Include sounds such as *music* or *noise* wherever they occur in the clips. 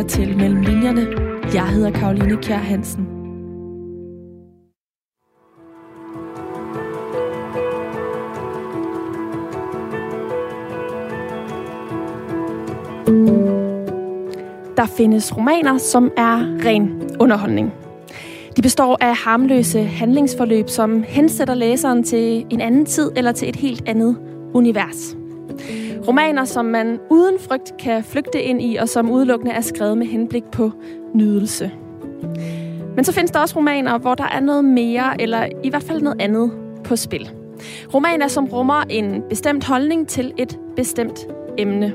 lytter til Mellem Linjerne. Jeg hedder Karoline Kjær Hansen. Der findes romaner, som er ren underholdning. De består af harmløse handlingsforløb, som hensætter læseren til en anden tid eller til et helt andet univers. Romaner, som man uden frygt kan flygte ind i, og som udelukkende er skrevet med henblik på nydelse. Men så findes der også romaner, hvor der er noget mere, eller i hvert fald noget andet på spil. Romaner, som rummer en bestemt holdning til et bestemt emne.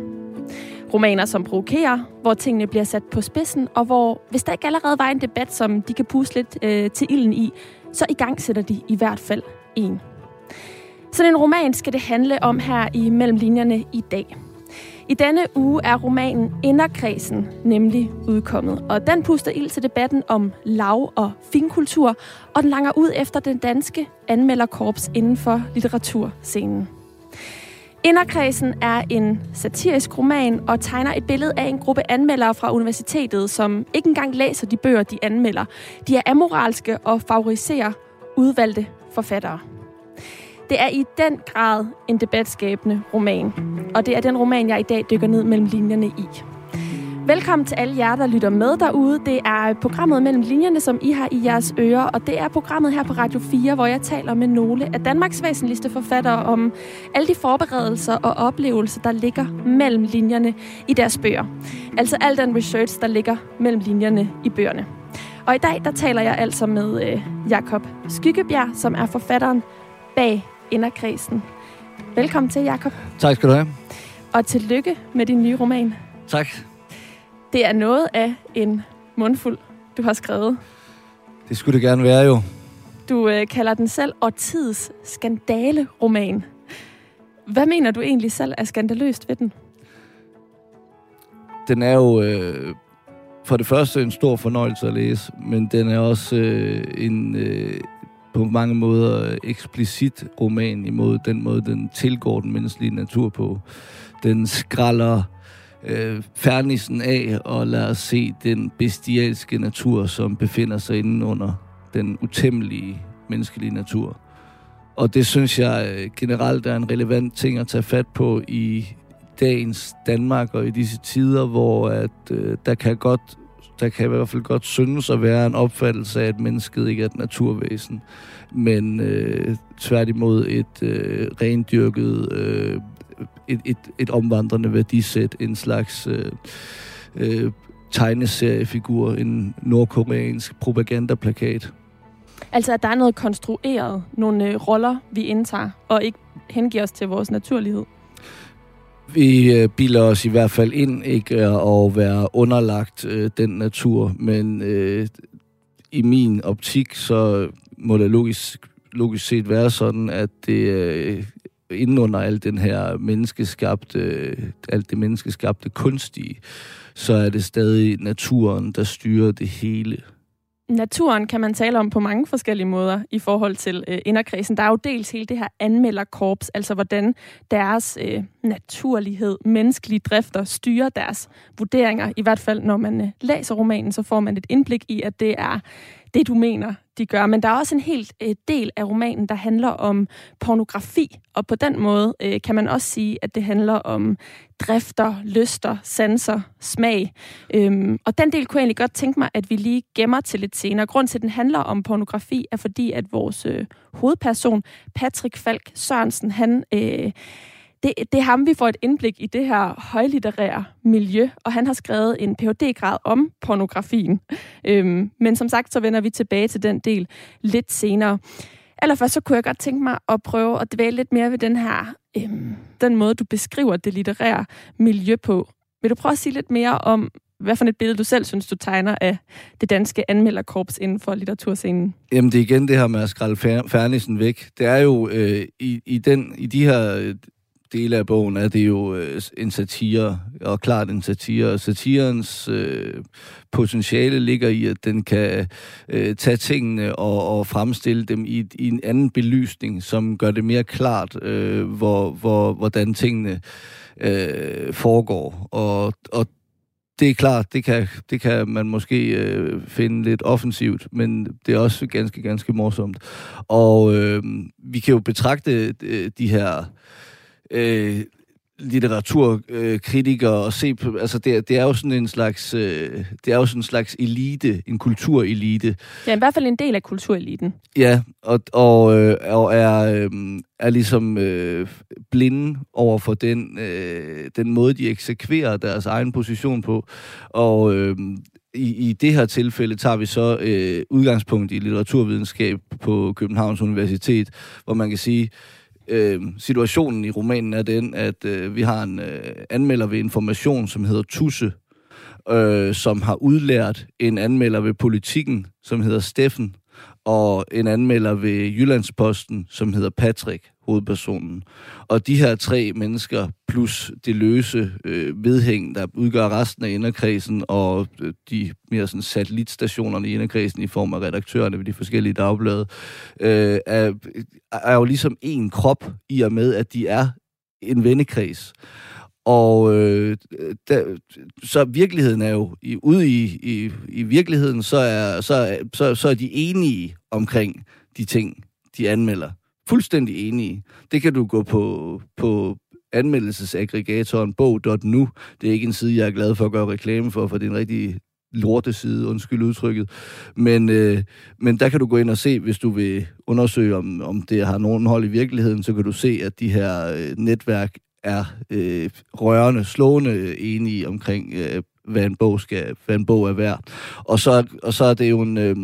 Romaner, som provokerer, hvor tingene bliver sat på spidsen, og hvor, hvis der ikke allerede var en debat, som de kan puste lidt øh, til ilden i, så i gang sætter de i hvert fald en. Sådan en roman skal det handle om her i Mellemlinjerne i dag. I denne uge er romanen Inderkredsen nemlig udkommet, og den puster ild til debatten om lav- og finkultur, og den langer ud efter den danske anmelderkorps inden for litteraturscenen. Inderkredsen er en satirisk roman og tegner et billede af en gruppe anmeldere fra universitetet, som ikke engang læser de bøger, de anmelder. De er amoralske og favoriserer udvalgte forfattere. Det er i den grad en debatskabende roman, og det er den roman, jeg i dag dykker ned mellem linjerne i. Velkommen til alle jer, der lytter med derude. Det er programmet mellem linjerne, som I har i jeres ører, og det er programmet her på Radio 4, hvor jeg taler med nogle af Danmarks væsentligste forfattere om alle de forberedelser og oplevelser, der ligger mellem linjerne i deres bøger. Altså al den research, der ligger mellem linjerne i bøgerne. Og i dag, der taler jeg altså med øh, Jakob Skyggebjerg, som er forfatteren bag Inderkredsen. Velkommen til, Jakob. Tak skal du have. Og tillykke med din nye roman. Tak. Det er noget af en mundfuld, du har skrevet. Det skulle det gerne være jo. Du øh, kalder den selv årtids skandale-roman. Hvad mener du egentlig selv er skandaløst ved den? Den er jo øh, for det første en stor fornøjelse at læse, men den er også øh, en øh, på mange måder eksplicit roman imod den måde, den tilgår den menneskelige natur på. Den skralder øh, færnisen af og lader os se den bestialske natur, som befinder sig inde under den utæmmelige menneskelige natur. Og det synes jeg øh, generelt er en relevant ting at tage fat på i dagens Danmark og i disse tider, hvor at, øh, der kan godt der kan i hvert fald godt synes at være en opfattelse af, at mennesket ikke er et naturvæsen, men øh, tværtimod et øh, rendyrket, øh, et, et, et omvandrende værdisæt, en slags øh, øh, tegneseriefigur, en nordkoreansk propagandaplakat. Altså, at der er noget konstrueret, nogle øh, roller, vi indtager, og ikke hengiver os til vores naturlighed. Vi øh, bilder os i hvert fald ind ikke øh, at være underlagt øh, den natur, men øh, i min optik, så må det logisk, logisk set være sådan, at det øh, inden under alt den her menneskeskabte, alt det menneskeskabte kunstige, så er det stadig naturen, der styrer det hele naturen kan man tale om på mange forskellige måder i forhold til øh, inderkredsen. Der er jo dels hele det her anmelderkorps, altså hvordan deres øh, naturlighed, menneskelige drifter styrer deres vurderinger. I hvert fald, når man øh, læser romanen, så får man et indblik i, at det er det, du mener, de gør. Men der er også en helt øh, del af romanen, der handler om pornografi, og på den måde øh, kan man også sige, at det handler om drifter, lyster, sanser, smag. Øhm, og den del kunne jeg egentlig godt tænke mig, at vi lige gemmer til lidt senere. Grunden til, at den handler om pornografi, er fordi, at vores øh, hovedperson, Patrick Falk Sørensen, han... Øh, det, det er ham, vi får et indblik i det her højlitterære miljø, og han har skrevet en phd grad om pornografien. Øhm, men som sagt, så vender vi tilbage til den del lidt senere. Allerførst så kunne jeg godt tænke mig at prøve at dvæle lidt mere ved den her, øhm, den måde, du beskriver det litterære miljø på. Vil du prøve at sige lidt mere om, hvad for et billede du selv synes, du tegner af det danske anmelderkorps inden for litteraturscenen? Jamen, det er igen det her med at skralde Fernissen væk. Det er jo øh, i, i, den, i de her øh, dele af bogen er det jo øh, en satire, og klart en satire. Og satirens øh, potentiale ligger i, at den kan øh, tage tingene og, og fremstille dem i, i en anden belysning, som gør det mere klart, øh, hvor, hvor, hvordan tingene øh, foregår. Og, og det er klart, det kan, det kan man måske øh, finde lidt offensivt, men det er også ganske, ganske morsomt. Og øh, vi kan jo betragte øh, de her øh, litteraturkritikere og se på, altså det, det er jo sådan en slags, øh, det er jo sådan en slags elite, en kulturelite. Ja, i hvert fald en del af kultureliten. Ja, og, og, øh, og er, øh, er ligesom øh, blinde over for den, øh, den måde, de eksekverer deres egen position på. Og øh, i, i det her tilfælde tager vi så øh, udgangspunkt i litteraturvidenskab på Københavns Universitet, hvor man kan sige, øh, Øh, situationen i romanen er den, at øh, vi har en øh, anmelder ved information, som hedder Tusse, øh, som har udlært en anmelder ved politikken, som hedder Steffen, og en anmelder ved Jyllandsposten, som hedder Patrick, hovedpersonen. Og de her tre mennesker, plus det løse øh, vedhæng, der udgør resten af inderkredsen, og øh, de mere sådan satellitstationerne i inderkredsen i form af redaktørerne ved de forskellige dagblade, øh, er, er jo ligesom en krop i og med, at de er en vennekreds. Og øh, der, så virkeligheden er jo, i, ude i, i, i virkeligheden, så er, så, så, så er de enige omkring de ting, de anmelder. Fuldstændig enige. Det kan du gå på, på anmeldelsesaggregatoren bog.nu. Det er ikke en side, jeg er glad for at gøre reklame for, for det er en rigtig lorteside, undskyld udtrykket. Men, øh, men der kan du gå ind og se, hvis du vil undersøge, om, om det har nogen hold i virkeligheden, så kan du se, at de her øh, netværk er øh, rørende, slående enige omkring, øh, hvad en bog skal, hvad en bog er værd. Og så, og så er det jo en, øh,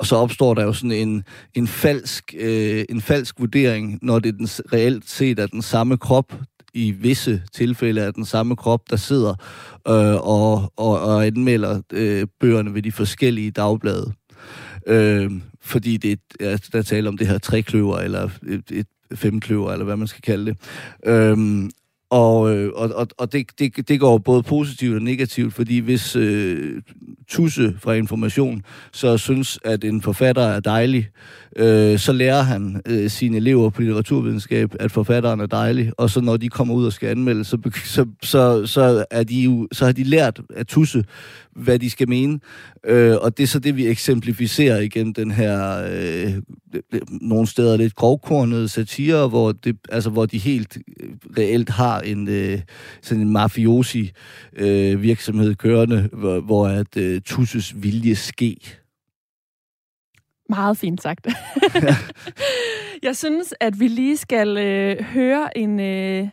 og så opstår der jo sådan en, en, falsk, øh, en falsk vurdering, når det den, reelt set er den samme krop, i visse tilfælde er den samme krop, der sidder øh, og, og, og anmelder øh, bøgerne ved de forskellige dagblade. Øh, fordi det er, der taler om det her trekløver, eller et, et femkløver, eller hvad man skal kalde det. Øhm, og, øh, og, og, og det, det, det går både positivt og negativt, fordi hvis øh, Tusse fra Information så synes, at en forfatter er dejlig, øh, så lærer han øh, sine elever på litteraturvidenskab, at forfatteren er dejlig, og så når de kommer ud og skal anmelde, så, så, så, så, er de jo, så har de lært at Tusse, hvad de skal mene. Øh, og det er så det, vi eksemplificerer igen den her øh, nogle steder lidt grovkornede satire, hvor, det, altså, hvor de helt øh, reelt har en øh, sådan en mafiosi øh, virksomhed kørende, hvor, hvor at øh, Tusses vilje ske. Meget fint sagt. *laughs* Jeg synes, at vi lige skal øh, høre en, øh,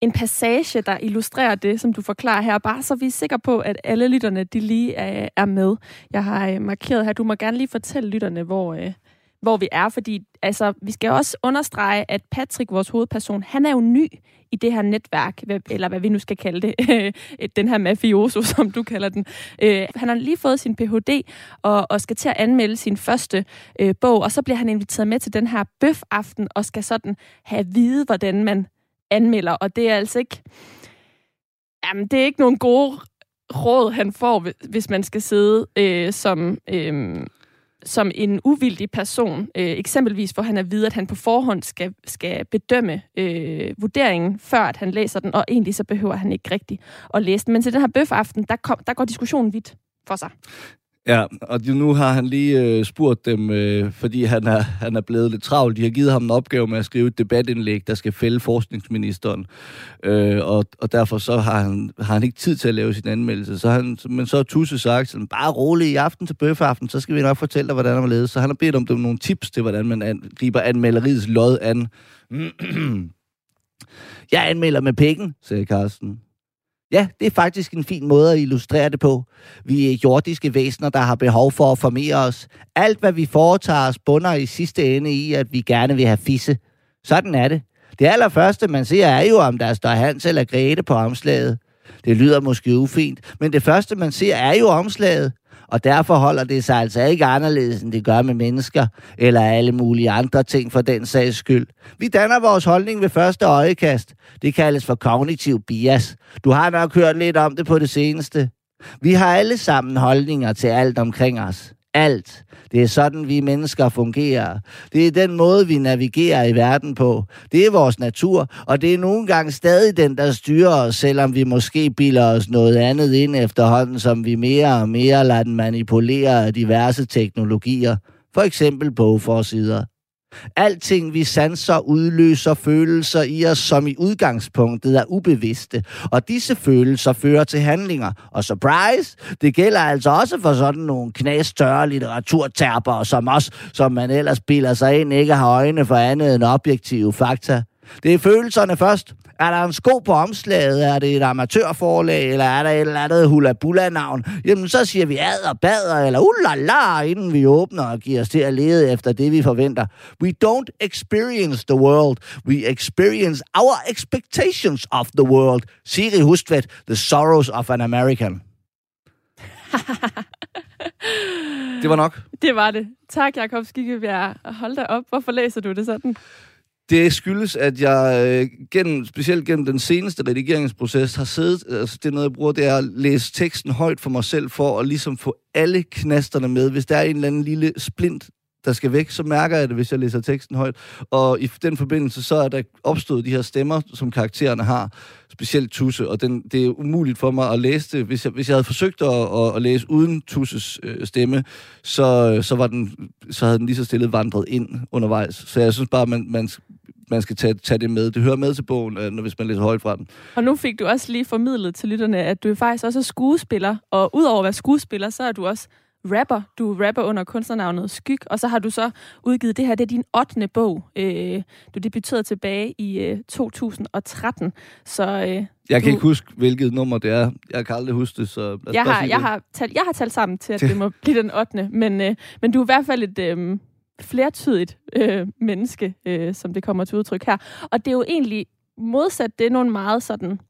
en passage, der illustrerer det, som du forklarer her, bare så vi er sikre på, at alle lytterne de lige er, er med. Jeg har øh, markeret her, du må gerne lige fortælle lytterne, hvor, øh, hvor vi er, fordi altså, vi skal også understrege, at Patrick, vores hovedperson, han er jo ny i det her netværk, eller hvad vi nu skal kalde det, *laughs* den her mafioso, som du kalder den. Øh, han har lige fået sin Ph.D. og, og skal til at anmelde sin første øh, bog, og så bliver han inviteret med til den her bøfaften og skal sådan have at vide, hvordan man anmelder, og det er altså ikke... Jamen, det er ikke nogen gode råd, han får, hvis man skal sidde øh, som, øh, som en uvildig person. Øh, eksempelvis, hvor han er vide, at han på forhånd skal, skal bedømme øh, vurderingen, før at han læser den, og egentlig så behøver han ikke rigtig at læse den. Men til den her bøfaften, der, kom, der går diskussionen vidt for sig. Ja, og nu har han lige øh, spurgt dem, øh, fordi han er, han er blevet lidt travlt. De har givet ham en opgave med at skrive et debatindlæg, der skal fælde forskningsministeren. Øh, og, og derfor så har han, har han ikke tid til at lave sin anmeldelse. Så han, men så har Tusse sagt, sådan, bare rolig i aften til bøfaften, så skal vi nok fortælle dig, hvordan man ledet. Så han har bedt om dem nogle tips til, hvordan man an, griber anmelderiets lod an. *clears throat* Jeg anmelder med pikken, sagde Carsten. Ja, det er faktisk en fin måde at illustrere det på. Vi er jordiske væsener, der har behov for at formere os. Alt, hvad vi foretager os, bunder i sidste ende i, at vi gerne vil have fisse. Sådan er det. Det allerførste, man ser, er jo, om der står Hans eller Grete på omslaget. Det lyder måske ufint, men det første, man ser, er jo omslaget. Og derfor holder det sig altså ikke anderledes, end det gør med mennesker, eller alle mulige andre ting for den sags skyld. Vi danner vores holdning ved første øjekast. Det kaldes for kognitiv bias. Du har nok hørt lidt om det på det seneste. Vi har alle sammen holdninger til alt omkring os alt. Det er sådan, vi mennesker fungerer. Det er den måde, vi navigerer i verden på. Det er vores natur, og det er nogle gange stadig den, der styrer os, selvom vi måske bilder os noget andet ind efterhånden, som vi mere og mere lader den manipulere af diverse teknologier. For eksempel bogforsider. Alting, vi sanser, udløser følelser i os, som i udgangspunktet er ubevidste. Og disse følelser fører til handlinger. Og surprise, det gælder altså også for sådan nogle knæstørre litteraturterper som os, som man ellers bilder sig ind ikke har øjne for andet end objektive fakta. Det er følelserne først. Er der en sko på omslaget? Er det et amatørforlag? Eller er der et eller andet hula-bula-navn? Jamen, så siger vi ad og bader, eller ulala, inden vi åbner og giver os til at lede efter det, vi forventer. We don't experience the world. We experience our expectations of the world. Siri Hustvedt, The Sorrows of an American. *laughs* det var nok. Det var det. Tak, Jakob Skikkebjerg. Hold da op. Hvorfor læser du det sådan? Det skyldes, at jeg øh, gennem, specielt gennem den seneste redigeringsproces har siddet, altså det er noget, jeg bruger, det er at læse teksten højt for mig selv, for at ligesom få alle knasterne med. Hvis der er en eller anden lille splint, der skal væk, så mærker jeg det, hvis jeg læser teksten højt. Og i den forbindelse, så er der opstået de her stemmer, som karaktererne har, specielt Tusse, og den, det er umuligt for mig at læse det. Hvis jeg, hvis jeg havde forsøgt at, at, at læse uden Tusses øh, stemme, så, så, var den, så havde den lige så stille vandret ind undervejs. Så jeg synes bare, man, man, man skal tage, tage det med. Det hører med til bogen, øh, hvis man læser højt fra den. Og nu fik du også lige formidlet til lytterne, at du faktisk også er skuespiller, og udover at være skuespiller, så er du også rapper. Du rapper under kunstnernavnet Skyg, og så har du så udgivet det her. Det er din 8. bog. Øh, du debuterede tilbage i øh, 2013. Så, øh, jeg kan du... ikke huske, hvilket nummer det er. Jeg kan aldrig huske det, så... Jeg har, jeg, har talt, jeg har talt sammen til, at det må blive den 8. Men, øh, men du er i hvert fald et... Øh, flertydigt øh, menneske, øh, som det kommer til udtryk her. Og det er jo egentlig modsat, det er nogle meget sådan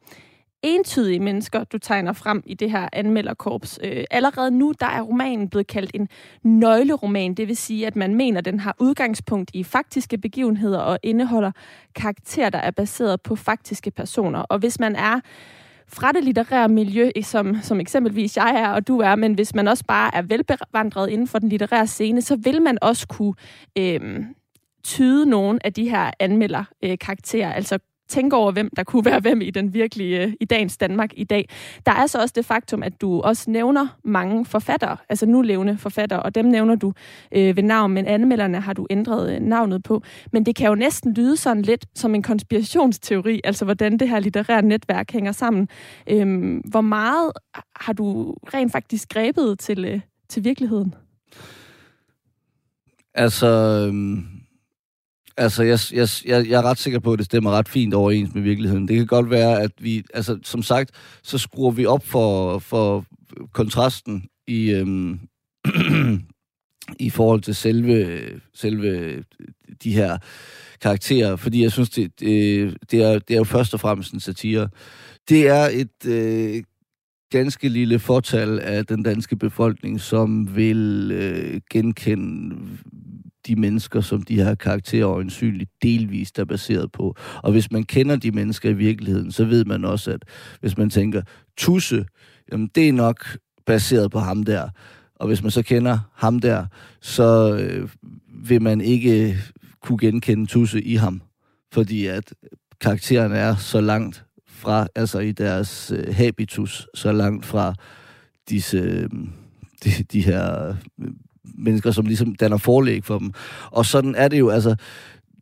entydige mennesker, du tegner frem i det her anmelderkorps. Øh, allerede nu, der er romanen blevet kaldt en nøgleroman, det vil sige, at man mener, at den har udgangspunkt i faktiske begivenheder og indeholder karakterer, der er baseret på faktiske personer. Og hvis man er fra det litterære miljø, som, som eksempelvis jeg er, og du er, men hvis man også bare er velbevandret inden for den litterære scene, så vil man også kunne øh, tyde nogle af de her anmelderkarakterer, øh, altså tænke over, hvem der kunne være hvem i den virkelige, øh, i dagens Danmark i dag. Der er så også det faktum, at du også nævner mange forfattere, altså nu levende forfattere, og dem nævner du øh, ved navn, men anmelderne har du ændret øh, navnet på. Men det kan jo næsten lyde sådan lidt som en konspirationsteori, altså hvordan det her litterære netværk hænger sammen. Øh, hvor meget har du rent faktisk grebet til, øh, til virkeligheden? Altså, øh Altså, jeg, jeg, jeg, jeg er ret sikker på, at det stemmer ret fint overens med virkeligheden. Det kan godt være, at vi, altså, som sagt, så skruer vi op for, for kontrasten i, øhm, *clears throat* i forhold til selve, selve de her karakterer, fordi jeg synes, det, det, det, er, det er jo først og fremmest en satire. Det er et øh, ganske lille fortal af den danske befolkning, som vil øh, genkende de mennesker, som de her karakterer øjensynligt delvist er baseret på. Og hvis man kender de mennesker i virkeligheden, så ved man også, at hvis man tænker, Tusse, jamen det er nok baseret på ham der. Og hvis man så kender ham der, så øh, vil man ikke kunne genkende Tusse i ham. Fordi at karakteren er så langt fra, altså i deres øh, habitus, så langt fra disse, øh, de, de her øh, mennesker, som ligesom danner forlæg for dem. Og sådan er det jo, altså,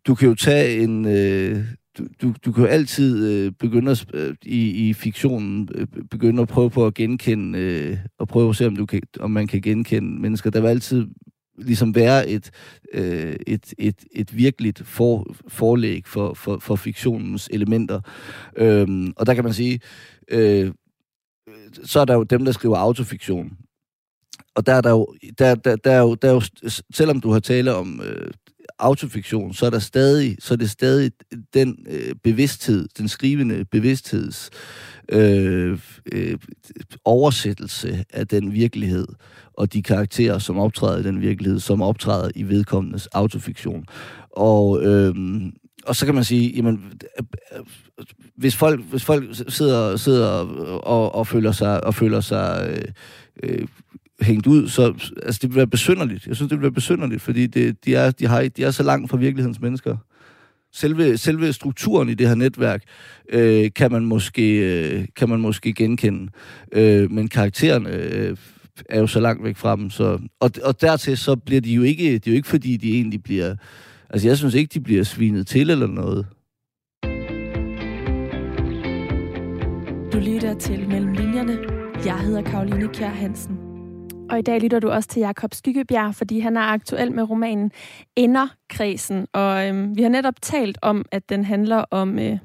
du kan jo tage en... Øh, du, du, du kan jo altid øh, begynde at, øh, i, i fiktionen øh, begynde at prøve på at genkende øh, og prøve at se om du kan, om man kan genkende mennesker. Der vil altid ligesom være et øh, et, et, et virkeligt for, forlæg for, for, for fiktionens elementer. Øhm, og der kan man sige, øh, så er der jo dem, der skriver autofiktion, og der er der jo, der, der, der er jo, der er jo selvom du har tale om øh, autofiktion, så er der stadig, så er det stadig den øh, bevidsthed, den skrivende bevidstheds øh, øh, oversættelse af den virkelighed og de karakterer, som optræder i den virkelighed, som optræder i vedkommendes autofiktion. Og, øh, og så kan man sige, jamen, hvis folk, hvis folk sidder, sidder og, og føler sig, og føler sig øh, øh, hængt ud, så altså, det vil være besynderligt. Jeg synes, det vil være besynderligt, fordi det, de, er, de, har, de er så langt fra virkelighedens mennesker. Selve, selve strukturen i det her netværk øh, kan, man måske, øh, kan man måske genkende, øh, men karaktererne øh, er jo så langt væk fra dem. Så, og, og dertil så bliver de jo ikke, det er jo ikke fordi, de egentlig bliver, altså jeg synes ikke, de bliver svinet til eller noget. Du lytter til Mellem Linjerne. Jeg hedder Karoline Kjær Hansen. Og i dag lytter du også til Jakob Skyggebjerg, fordi han er aktuel med romanen Enderkredsen. Og øhm, vi har netop talt om, at den handler om øh,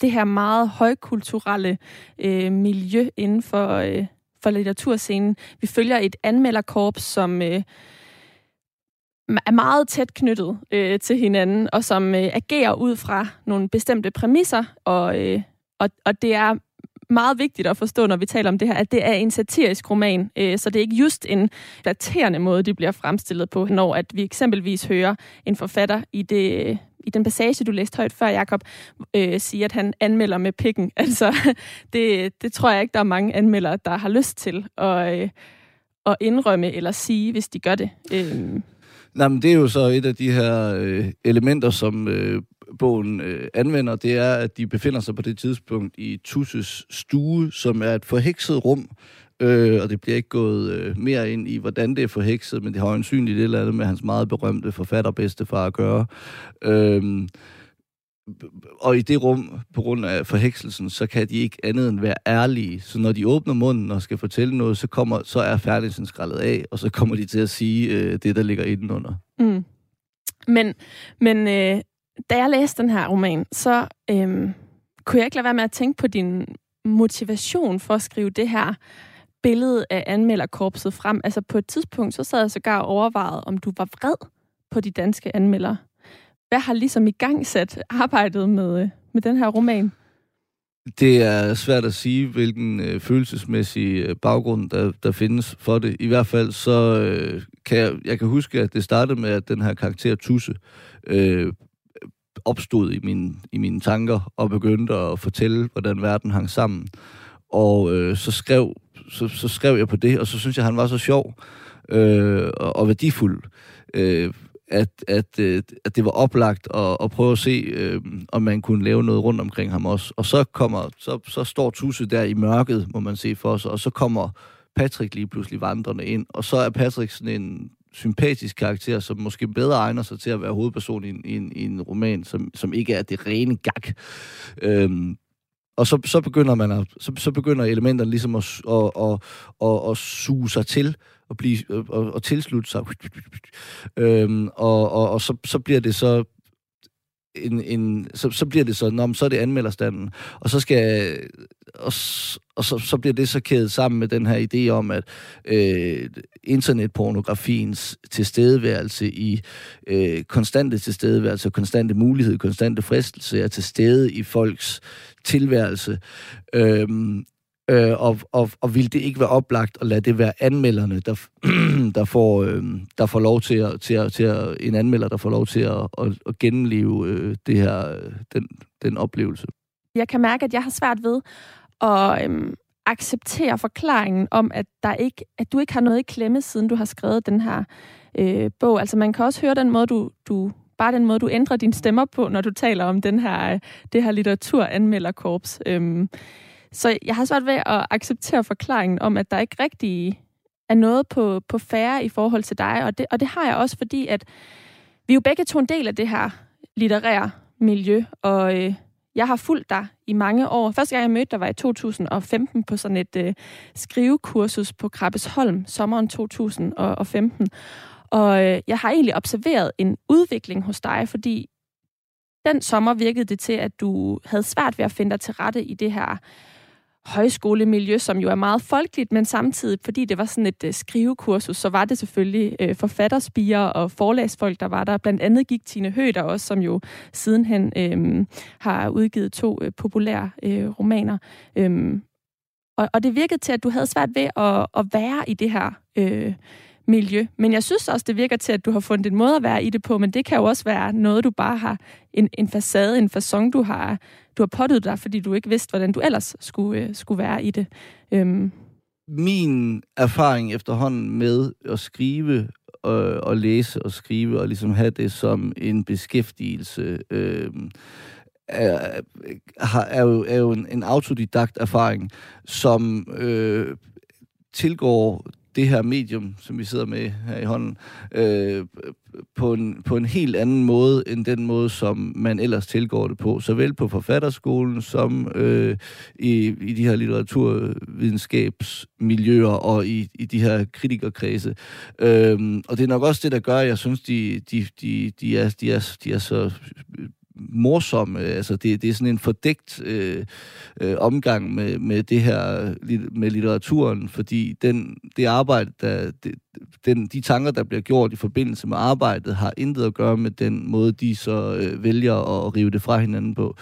det her meget højkulturelle øh, miljø inden for, øh, for litteraturscenen. Vi følger et anmelderkorps, som øh, er meget tæt knyttet øh, til hinanden, og som øh, agerer ud fra nogle bestemte præmisser, og, øh, og, og det er meget vigtigt at forstå, når vi taler om det her, at det er en satirisk roman, øh, så det er ikke just en daterende måde, de bliver fremstillet på, når at vi eksempelvis hører en forfatter i det i den passage, du læste højt før, Jacob, øh, sige, at han anmelder med pikken. *laughs* Altså, det, det tror jeg ikke, der er mange anmeldere, der har lyst til at, øh, at indrømme eller sige, hvis de gør det. Øh. Nej, men det er jo så et af de her øh, elementer, som øh, bogen øh, anvender, det er, at de befinder sig på det tidspunkt i Tusses stue, som er et forhekset rum, øh, og det bliver ikke gået øh, mere ind i, hvordan det er forhekset, men det har jo synligt et eller andet med hans meget berømte forfatterbedstefar at gøre. Øh, og i det rum, på grund af forhekselsen, så kan de ikke andet end være ærlige. Så når de åbner munden og skal fortælle noget, så, kommer, så er færdelsen skrællet af, og så kommer de til at sige øh, det, der ligger indenunder. Mm. Men, men øh, da jeg læste den her roman, så øhm, kunne jeg ikke lade være med at tænke på din motivation for at skrive det her billede af anmelderkorpset frem. Altså på et tidspunkt, så sad jeg sågar overvejet, om du var vred på de danske anmeldere. Hvad har ligesom i gang sat arbejdet med, øh, med den her roman? Det er svært at sige, hvilken øh, følelsesmæssig øh, baggrund, der, der findes for det. I hvert fald så øh, kan jeg, jeg kan huske, at det startede med, at den her karakter Tusse øh, opstod i, min, i mine tanker og begyndte at fortælle, hvordan verden hang sammen. Og øh, så, skrev, så, så skrev jeg på det, og så synes jeg, han var så sjov øh, og, og værdifuld, øh, at, at, øh, at det var oplagt at, at prøve at se, øh, om man kunne lave noget rundt omkring ham også. Og så kommer, så, så står Tusse der i mørket, må man se for sig, og så kommer Patrick lige pludselig vandrende ind, og så er Patrick sådan en sympatisk karakter, som måske bedre egner sig til at være hovedperson i en, i en, i en roman, som, som ikke er det rene gag. Øhm, og så, så begynder man at, så, så begynder elementerne ligesom at, at, at, at, at suge sig til og blive og, og tilslutte sig. Øhm, og, og, og så, så bliver det så en, en, så, så bliver det så, når, så er det anmelderstanden, og så skal og, og så, så bliver det så kædet sammen med den her idé om, at øh, internetpornografiens tilstedeværelse i øh, konstante tilstedeværelse, konstante mulighed, konstante fristelse er til stede i folks tilværelse. Øh, Øh, og, og, og vil det ikke være oplagt at lade det være anmelderne, der, *clears throat* der, får, øh, der får lov til at, til, at, til at, en anmelder, der får lov til at, at, at genleve øh, det her, den, den oplevelse? Jeg kan mærke, at jeg har svært ved at øh, acceptere forklaringen om, at, der ikke, at du ikke har noget i klemme, siden du har skrevet den her øh, bog. Altså man kan også høre den måde, du, du bare den måde, du ændrer dine stemmer på, når du taler om den her, øh, det her litteraturanmelderkorps. Øh, så jeg har svært ved at acceptere forklaringen om, at der ikke rigtig er noget på, på færre i forhold til dig. Og det, og det har jeg også, fordi at vi er jo begge to en del af det her litterære miljø, og øh, jeg har fulgt dig i mange år. Første gang jeg mødte dig var i 2015 på sådan et øh, skrivekursus på Krabbesholm, sommeren 2015. Og øh, jeg har egentlig observeret en udvikling hos dig, fordi den sommer virkede det til, at du havde svært ved at finde dig til rette i det her højskolemiljø, som jo er meget folkeligt, men samtidig, fordi det var sådan et øh, skrivekursus, så var det selvfølgelig øh, forfatterspiger og forlagsfolk, der var der. Blandt andet gik Tine Høgh der også, som jo sidenhen øh, har udgivet to øh, populære øh, romaner. Øh, og, og det virkede til, at du havde svært ved at, at være i det her øh, miljø. Men jeg synes også, det virker til, at du har fundet en måde at være i det på, men det kan jo også være noget, du bare har en, en facade, en façon, du har, du har pottet dig, fordi du ikke vidste, hvordan du ellers skulle, øh, skulle være i det. Øhm, min erfaring efterhånden med at skrive og, og læse og skrive og ligesom have det som en beskæftigelse, øh, er, er, jo, er jo en, en autodidakt erfaring, som øh, tilgår det her medium, som vi sidder med her i hånden, øh, på, en, på en helt anden måde, end den måde, som man ellers tilgår det på. Såvel på forfatterskolen, som øh, i, i de her litteraturvidenskabsmiljøer og i, i de her kritikerkredse. Øh, og det er nok også det, der gør, at jeg synes, de, de, de, de, er, de, er, de er så morsom. Øh, altså, det, det er sådan en fordækt øh, øh, omgang med, med det her, med litteraturen, fordi den, det arbejde, der, det, den, de tanker, der bliver gjort i forbindelse med arbejdet, har intet at gøre med den måde, de så øh, vælger at rive det fra hinanden på.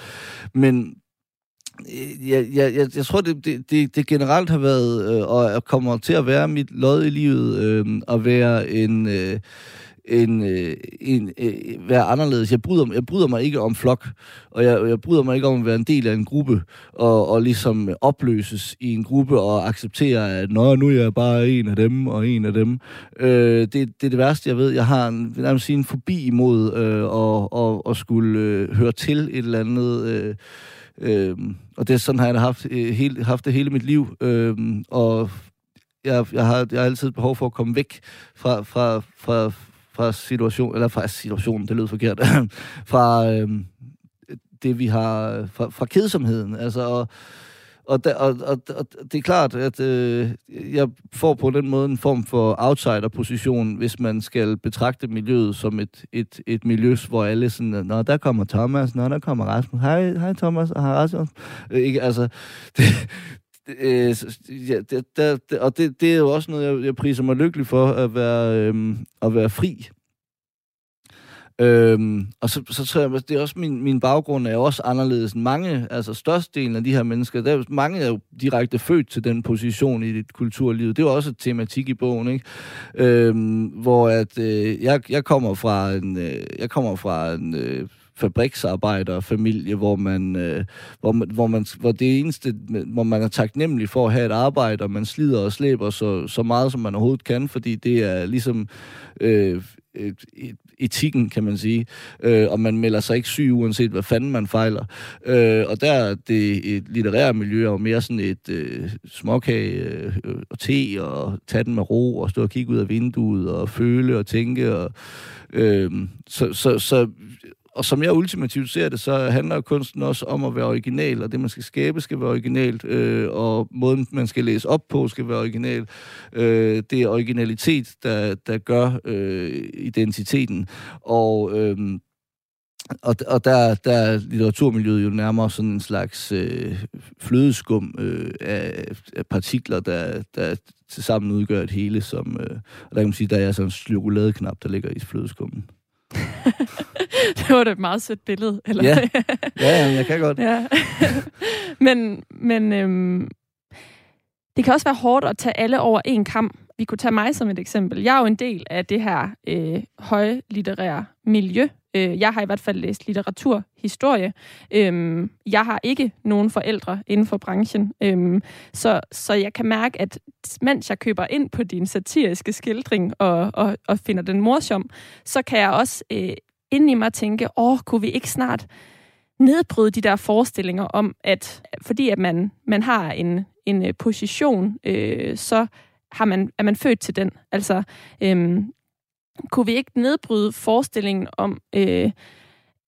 Men øh, jeg, jeg, jeg, jeg tror, det, det, det generelt har været, øh, og kommer til at være mit lod i livet, øh, at være en... Øh, en, øh, en, øh, være anderledes. Jeg bryder, jeg bryder mig ikke om flok, og jeg, jeg bryder mig ikke om at være en del af en gruppe, og, og ligesom opløses i en gruppe og acceptere, at Nå, nu er jeg bare en af dem og en af dem. Øh, det, det er det værste, jeg ved. Jeg har en, jeg sige, en fobi imod øh, og, og, og skulle øh, høre til et eller andet... Øh, Øh, og det sådan har jeg haft, øh, hele, haft det hele mit liv. Øh, og jeg, jeg, har, jeg har altid behov for at komme væk fra, fra, fra, fra situation, eller fra situationen, det lød forkert, *laughs* fra øh, det, vi har, fra, fra kedsomheden. Altså, og, og, da, og, og, og det er klart, at øh, jeg får på den måde en form for outsider-position, hvis man skal betragte miljøet som et, et, et miljø, hvor alle sådan, nå, der kommer Thomas, nå, der kommer Rasmus, hej, hej Thomas, hej Rasmus. Øh, ikke, altså, *laughs* det, øh, ja, det, der, det, og det, det er jo også noget, jeg, jeg priser mig lykkelig for, at være, øh, at være fri. Øhm, og så, så tror jeg, det er også min, min baggrund er jo også anderledes end mange, altså størstedelen af de her mennesker, der er, mange er jo direkte født til den position i dit kulturliv. Det er jo også et tematik i bogen, ikke? Øhm, hvor at øh, jeg, jeg kommer fra en, øh, jeg kommer fra en øh, fabriksarbejderfamilie, hvor man, øh, hvor, man, hvor, man, hvor det eneste, hvor man er taknemmelig for at have et arbejde, og man slider og slæber så, så meget, som man overhovedet kan, fordi det er ligesom øh, et, et, etikken, kan man sige. Øh, og man melder sig ikke syg, uanset hvad fanden man fejler. Øh, og der er det et litterære miljø, og mere sådan et øh, småkage øh, og te, og tage den med ro, og stå og kigge ud af vinduet, og føle og tænke. Og, øh, så, så, så og som jeg ultimativt ser det, så handler kunsten også om at være original, og det, man skal skabe, skal være originalt, øh, og måden, man skal læse op på, skal være original. Øh, det er originalitet, der, der gør øh, identiteten. Og... Øh, og, og der, der er litteraturmiljøet jo nærmere sådan en slags øh, flødeskum øh, af, af partikler, der, der tilsammen udgør et hele, som, øh, og der kan man sige, der er sådan en chokoladeknap, der ligger i flødeskummen. *laughs* det var da et meget sødt billede. Eller? Ja. ja, jeg kan godt. *laughs* ja. men men øhm, det kan også være hårdt at tage alle over en kamp. Vi kunne tage mig som et eksempel. Jeg er jo en del af det her øh, højlitterære miljø. Øh, jeg har i hvert fald læst litteraturhistorie. Øh, jeg har ikke nogen forældre inden for branchen. Øh, så, så jeg kan mærke, at mens jeg køber ind på din satiriske skildring og, og, og finder den morsom, så kan jeg også øh, ind i mig tænke, åh, kunne vi ikke snart nedbryde de der forestillinger om, at fordi at man, man har en, en øh, position, øh, så har man, er man født til den. Altså, øh, kunne vi ikke nedbryde forestillingen om, øh,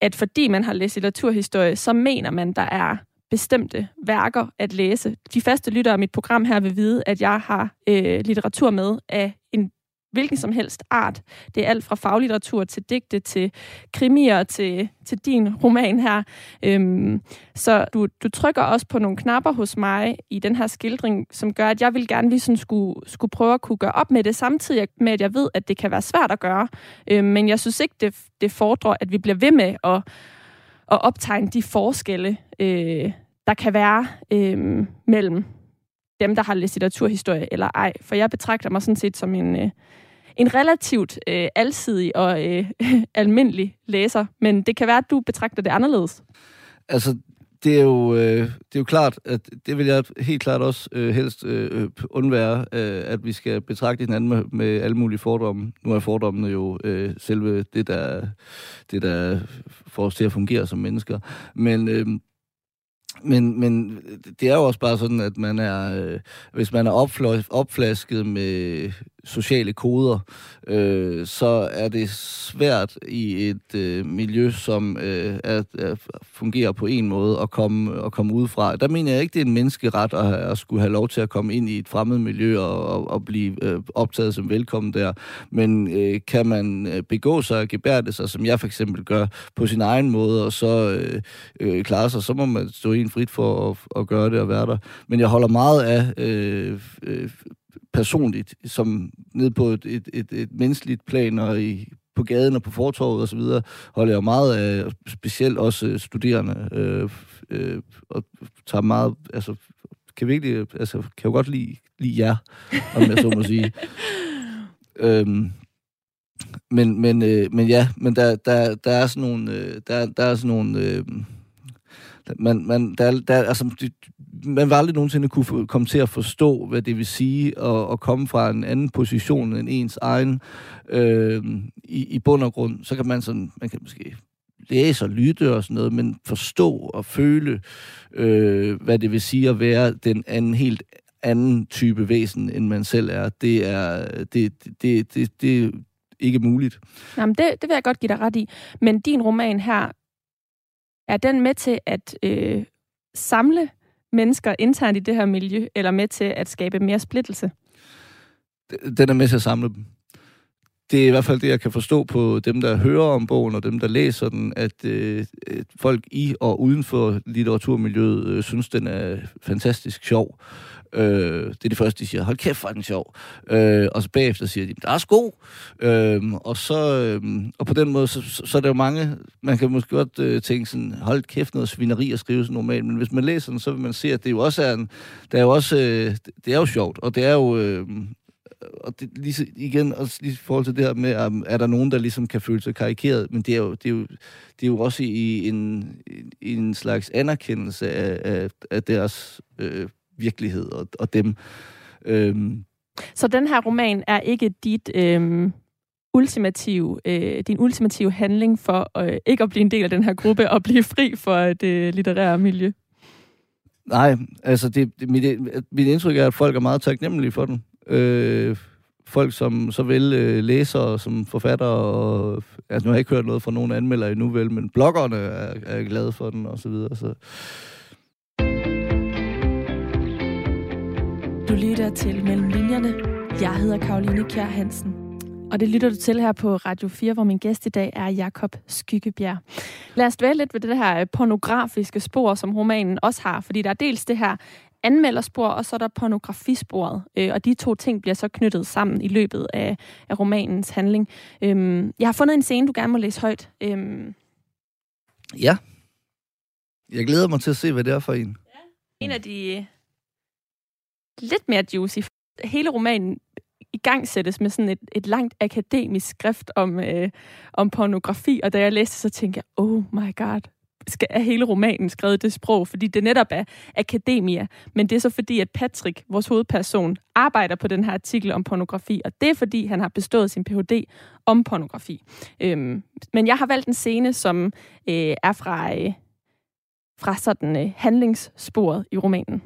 at fordi man har læst litteraturhistorie, så mener man, der er bestemte værker at læse. De faste lyttere af mit program her vil vide, at jeg har øh, litteratur med af en hvilken som helst art. Det er alt fra faglitteratur til digte, til krimier, til, til din roman her. Øhm, så du, du trykker også på nogle knapper hos mig i den her skildring, som gør, at jeg vil gerne vi sådan skulle, skulle prøve at kunne gøre op med det, samtidig med, at jeg ved, at det kan være svært at gøre. Øhm, men jeg synes ikke, det, det fordrer, at vi bliver ved med at, at optegne de forskelle, øh, der kan være øh, mellem dem, der har læst litteraturhistorie eller ej. For jeg betragter mig sådan set som en, øh, en relativt øh, alsidig og øh, *laughs* almindelig læser. Men det kan være, at du betragter det anderledes. Altså, det er jo, øh, det er jo klart, at det vil jeg helt klart også øh, helst øh, øh, undvære, øh, at vi skal betragte hinanden med, med alle mulige fordomme. Nu er fordommene jo øh, selve det, der, det, der får os til at fungere som mennesker. Men øh, men, men det er jo også bare sådan, at man er, øh, hvis man er opflasket med sociale koder, øh, så er det svært i et øh, miljø, som øh, er, er, fungerer på en måde at komme, at komme ud fra. Der mener jeg ikke, det er en menneskeret at, at skulle have lov til at komme ind i et fremmed miljø og, og, og blive øh, optaget som velkommen der. Men øh, kan man øh, begå sig og gebærde sig, som jeg for eksempel gør, på sin egen måde, og så øh, øh, klare sig, så må man stå en frit for at, at gøre det og være der. Men jeg holder meget af øh, øh, personligt, som ned på et, et, et, et menneskeligt plan og i, på gaden og på fortorvet og så videre, holder jeg meget af, specielt også studerende, øh, øh, og tager meget, altså, kan virkelig, altså, kan jo godt lide, lide jer, om jeg så må sige. *laughs* øhm, men, men, øh, men ja, men der, der, der er sådan nogle, øh, der, der er sådan nogle, øh, man, man, der, der, altså, man vil aldrig nogensinde kunne komme til at forstå, hvad det vil sige at, at komme fra en anden position end ens egen øh, i, i bund og grund. Så kan man sådan, man kan måske læse og lytte og sådan noget, men forstå og føle, øh, hvad det vil sige at være den anden, helt anden type væsen, end man selv er, det er, det, det, det, det er ikke muligt. Jamen, det, det vil jeg godt give dig ret i. Men din roman her, er den med til at øh, samle mennesker internt i det her miljø, eller med til at skabe mere splittelse? Den er med til at samle dem. Det er i hvert fald det, jeg kan forstå på dem, der hører om bogen, og dem, der læser den, at øh, folk i og uden for litteraturmiljøet øh, synes, den er fantastisk sjov. Øh, det er det første, de siger, hold kæft, hvor er den sjov. Øh, og så bagefter siger de, der er sko. Øh, og, så, øh, og på den måde, så, så, så er der jo mange, man kan måske godt øh, tænke sådan, hold kæft, noget svineri at skrive sådan normalt, men hvis man læser den, så vil man se, at det jo også er en, der er jo også, øh, det er jo sjovt, og det er jo, øh, og det, lige, igen, også lige i forhold til det her med, er der nogen, der ligesom kan føle sig karikeret, men det er jo, det er jo, det er jo også i en, i en slags anerkendelse af, af, af deres øh, virkelighed og, og dem. Øhm. Så den her roman er ikke dit øhm, ultimative, øh, din ultimative handling for øh, ikke at blive en del af den her gruppe og blive fri for det litterære miljø? Nej, altså det, det, mit, mit indtryk er, at folk er meget taknemmelige for den. Øh, folk som såvel øh, læser som forfatter, og altså nu har jeg ikke hørt noget fra nogen anmelder endnu vel, men bloggerne er, er glade for den og så videre. Så, Du lytter til Mellem Linjerne. Jeg hedder Karoline Kjær Hansen. Og det lytter du til her på Radio 4, hvor min gæst i dag er Jakob Skyggebjerg. Lad os dvæle lidt ved det her pornografiske spor, som romanen også har. Fordi der er dels det her anmelderspor, og så er der pornografisporet. Øh, og de to ting bliver så knyttet sammen i løbet af, af romanens handling. Øhm, jeg har fundet en scene, du gerne må læse højt. Øhm. Ja. Jeg glæder mig til at se, hvad det er for en. Ja. En af de lidt mere juicy. Hele romanen i gang sættes med sådan et, et langt akademisk skrift om, øh, om pornografi, og da jeg læste, så tænkte jeg, oh my god, skal, er hele romanen skrevet det sprog, fordi det netop er akademia, men det er så fordi, at Patrick, vores hovedperson, arbejder på den her artikel om pornografi, og det er fordi, han har bestået sin Ph.D. om pornografi. Øhm, men jeg har valgt en scene, som øh, er fra, øh, fra sådan øh, handlingssporet i romanen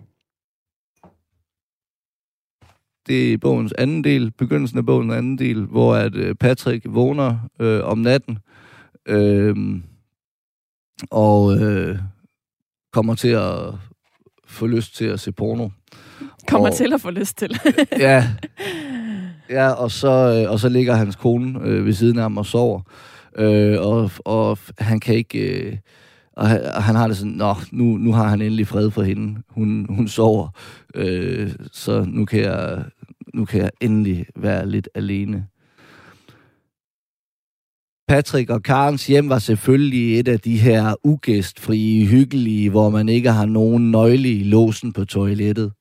det er bogens anden del, begyndelsen af bogens anden del, hvor at øh, Patrick vågner øh, om natten øh, og øh, kommer til at få lyst til at se porno. Kommer og, til at få lyst til. *laughs* ja, ja og, så, øh, og så ligger hans kone øh, ved siden af ham og sover. Øh, og, og han kan ikke... Øh, og han, og han har det sådan, nå, nu, nu har han endelig fred for hende. Hun, hun sover, øh, så nu kan, jeg, nu kan jeg endelig være lidt alene. Patrick og Karens hjem var selvfølgelig et af de her ugæstfrie, hyggelige, hvor man ikke har nogen nøgle i låsen på toilettet.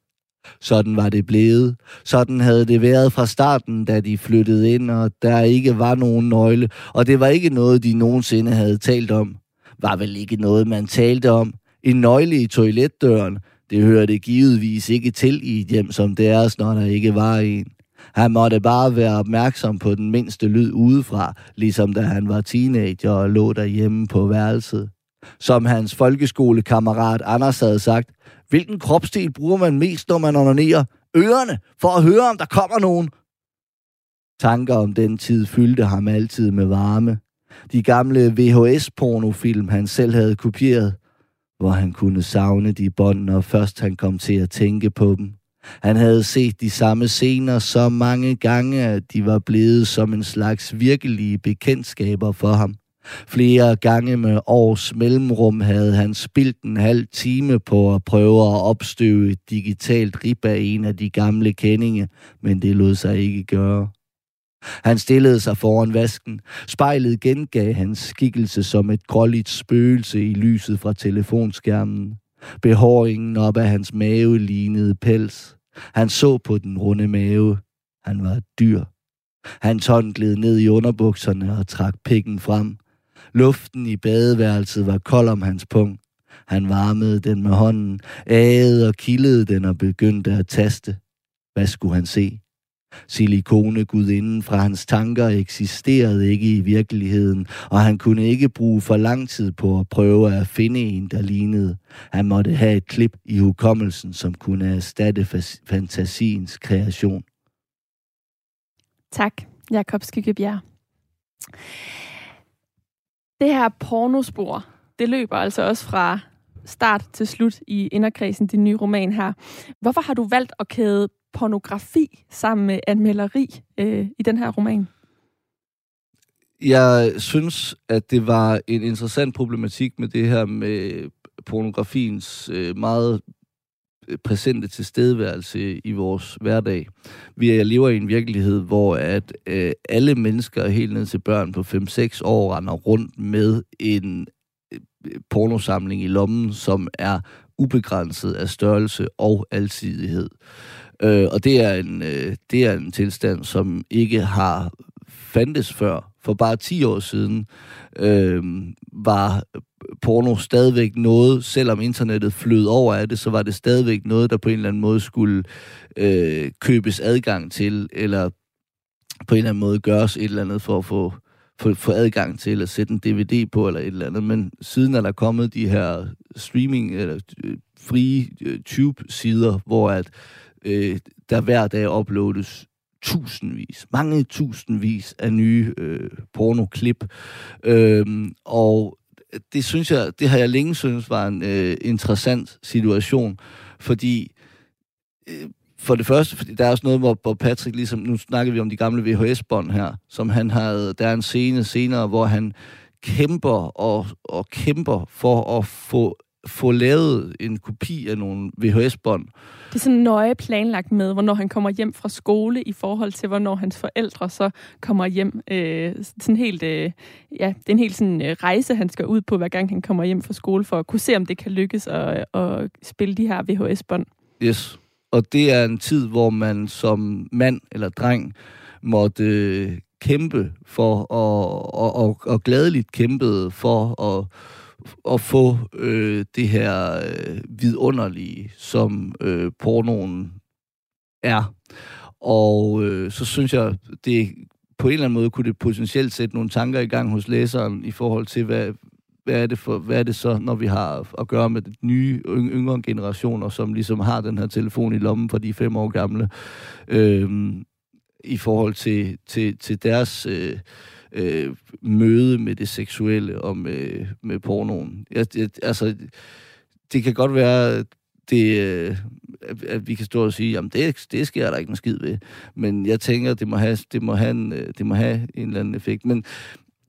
Sådan var det blevet. Sådan havde det været fra starten, da de flyttede ind, og der ikke var nogen nøgle, og det var ikke noget, de nogensinde havde talt om var vel ikke noget, man talte om. En nøgle i toiletdøren, det hørte givetvis ikke til i et hjem som deres, når der ikke var en. Han måtte bare være opmærksom på den mindste lyd udefra, ligesom da han var teenager og lå derhjemme på værelset. Som hans folkeskolekammerat Anders havde sagt, hvilken kropsdel bruger man mest, når man onanerer? Ørerne, for at høre, om der kommer nogen. Tanker om den tid fyldte ham altid med varme. De gamle VHS-pornofilm, han selv havde kopieret, hvor han kunne savne de bånd, når først han kom til at tænke på dem. Han havde set de samme scener så mange gange, at de var blevet som en slags virkelige bekendtskaber for ham. Flere gange med års mellemrum havde han spildt en halv time på at prøve at opstøve et digitalt rib af en af de gamle kendinge, men det lod sig ikke gøre. Han stillede sig foran vasken. Spejlet gengav hans skikkelse som et gråligt spøgelse i lyset fra telefonskærmen. Behåringen op af hans mave lignede pels. Han så på den runde mave. Han var et dyr. Hans hånd gled ned i underbukserne og trak pikken frem. Luften i badeværelset var kold om hans punkt. Han varmede den med hånden, agede og kildede den og begyndte at taste. Hvad skulle han se? Silikone gudinden fra hans tanker eksisterede ikke i virkeligheden, og han kunne ikke bruge for lang tid på at prøve at finde en, der lignede. Han måtte have et klip i hukommelsen, som kunne erstatte fantasiens kreation. Tak, Jakob Skyggebjerg. Det her pornospor, det løber altså også fra start til slut i inderkredsen, din nye roman her. Hvorfor har du valgt at kæde pornografi sammen med anmelderi øh, i den her roman? Jeg synes, at det var en interessant problematik med det her med pornografiens øh, meget øh, præsente tilstedeværelse i vores hverdag. Vi lever i en virkelighed, hvor at øh, alle mennesker helt ned til børn på 5-6 år render rundt med en øh, pornosamling i lommen, som er ubegrænset af størrelse og alsidighed. Øh, og det er, en, øh, det er en tilstand, som ikke har fandtes før. For bare 10 år siden øh, var porno stadigvæk noget, selvom internettet flød over af det, så var det stadigvæk noget, der på en eller anden måde skulle øh, købes adgang til, eller på en eller anden måde gøres et eller andet for at få, få, få adgang til, at sætte en DVD på, eller et eller andet. Men siden er der kommet de her streaming, eller øh, frie øh, tube-sider, hvor at øh, der hver dag uploades tusindvis, mange tusindvis af nye øh, pornoklip. Øhm, og det synes jeg, det har jeg længe synes var en øh, interessant situation, fordi øh, for det første, fordi der er også noget, hvor, hvor Patrick ligesom, nu snakker vi om de gamle VHS-bånd her, som han havde, der er en scene senere, hvor han kæmper og, og kæmper for at få få lavet en kopi af nogle VHS-bånd. Det er sådan nøje planlagt med, hvornår han kommer hjem fra skole i forhold til, hvornår hans forældre så kommer hjem. Øh, sådan helt, øh, ja, det er en helt sådan, øh, rejse, han skal ud på, hver gang han kommer hjem fra skole, for at kunne se, om det kan lykkes at, at spille de her VHS-bånd. Yes, og det er en tid, hvor man som mand eller dreng måtte øh, kæmpe for, og, og, og, og gladeligt kæmpede for at at få øh, det her øh, vidunderlige, som øh, pornoen er. Og øh, så synes jeg, det på en eller anden måde kunne det potentielt sætte nogle tanker i gang hos læseren i forhold til, hvad, hvad er det, for, hvad er det så, når vi har at gøre med de nye, yngre generationer, som ligesom har den her telefon i lommen for de fem år gamle, øh, i forhold til, til, til deres... Øh, øh, møde med det seksuelle og med, med pornoen. Jeg, jeg, altså, det kan godt være, det, øh, at vi kan stå og sige, jamen det, det sker der ikke en skid ved. Men jeg tænker, det må have, det må have, en, øh, det må have en eller anden effekt. Men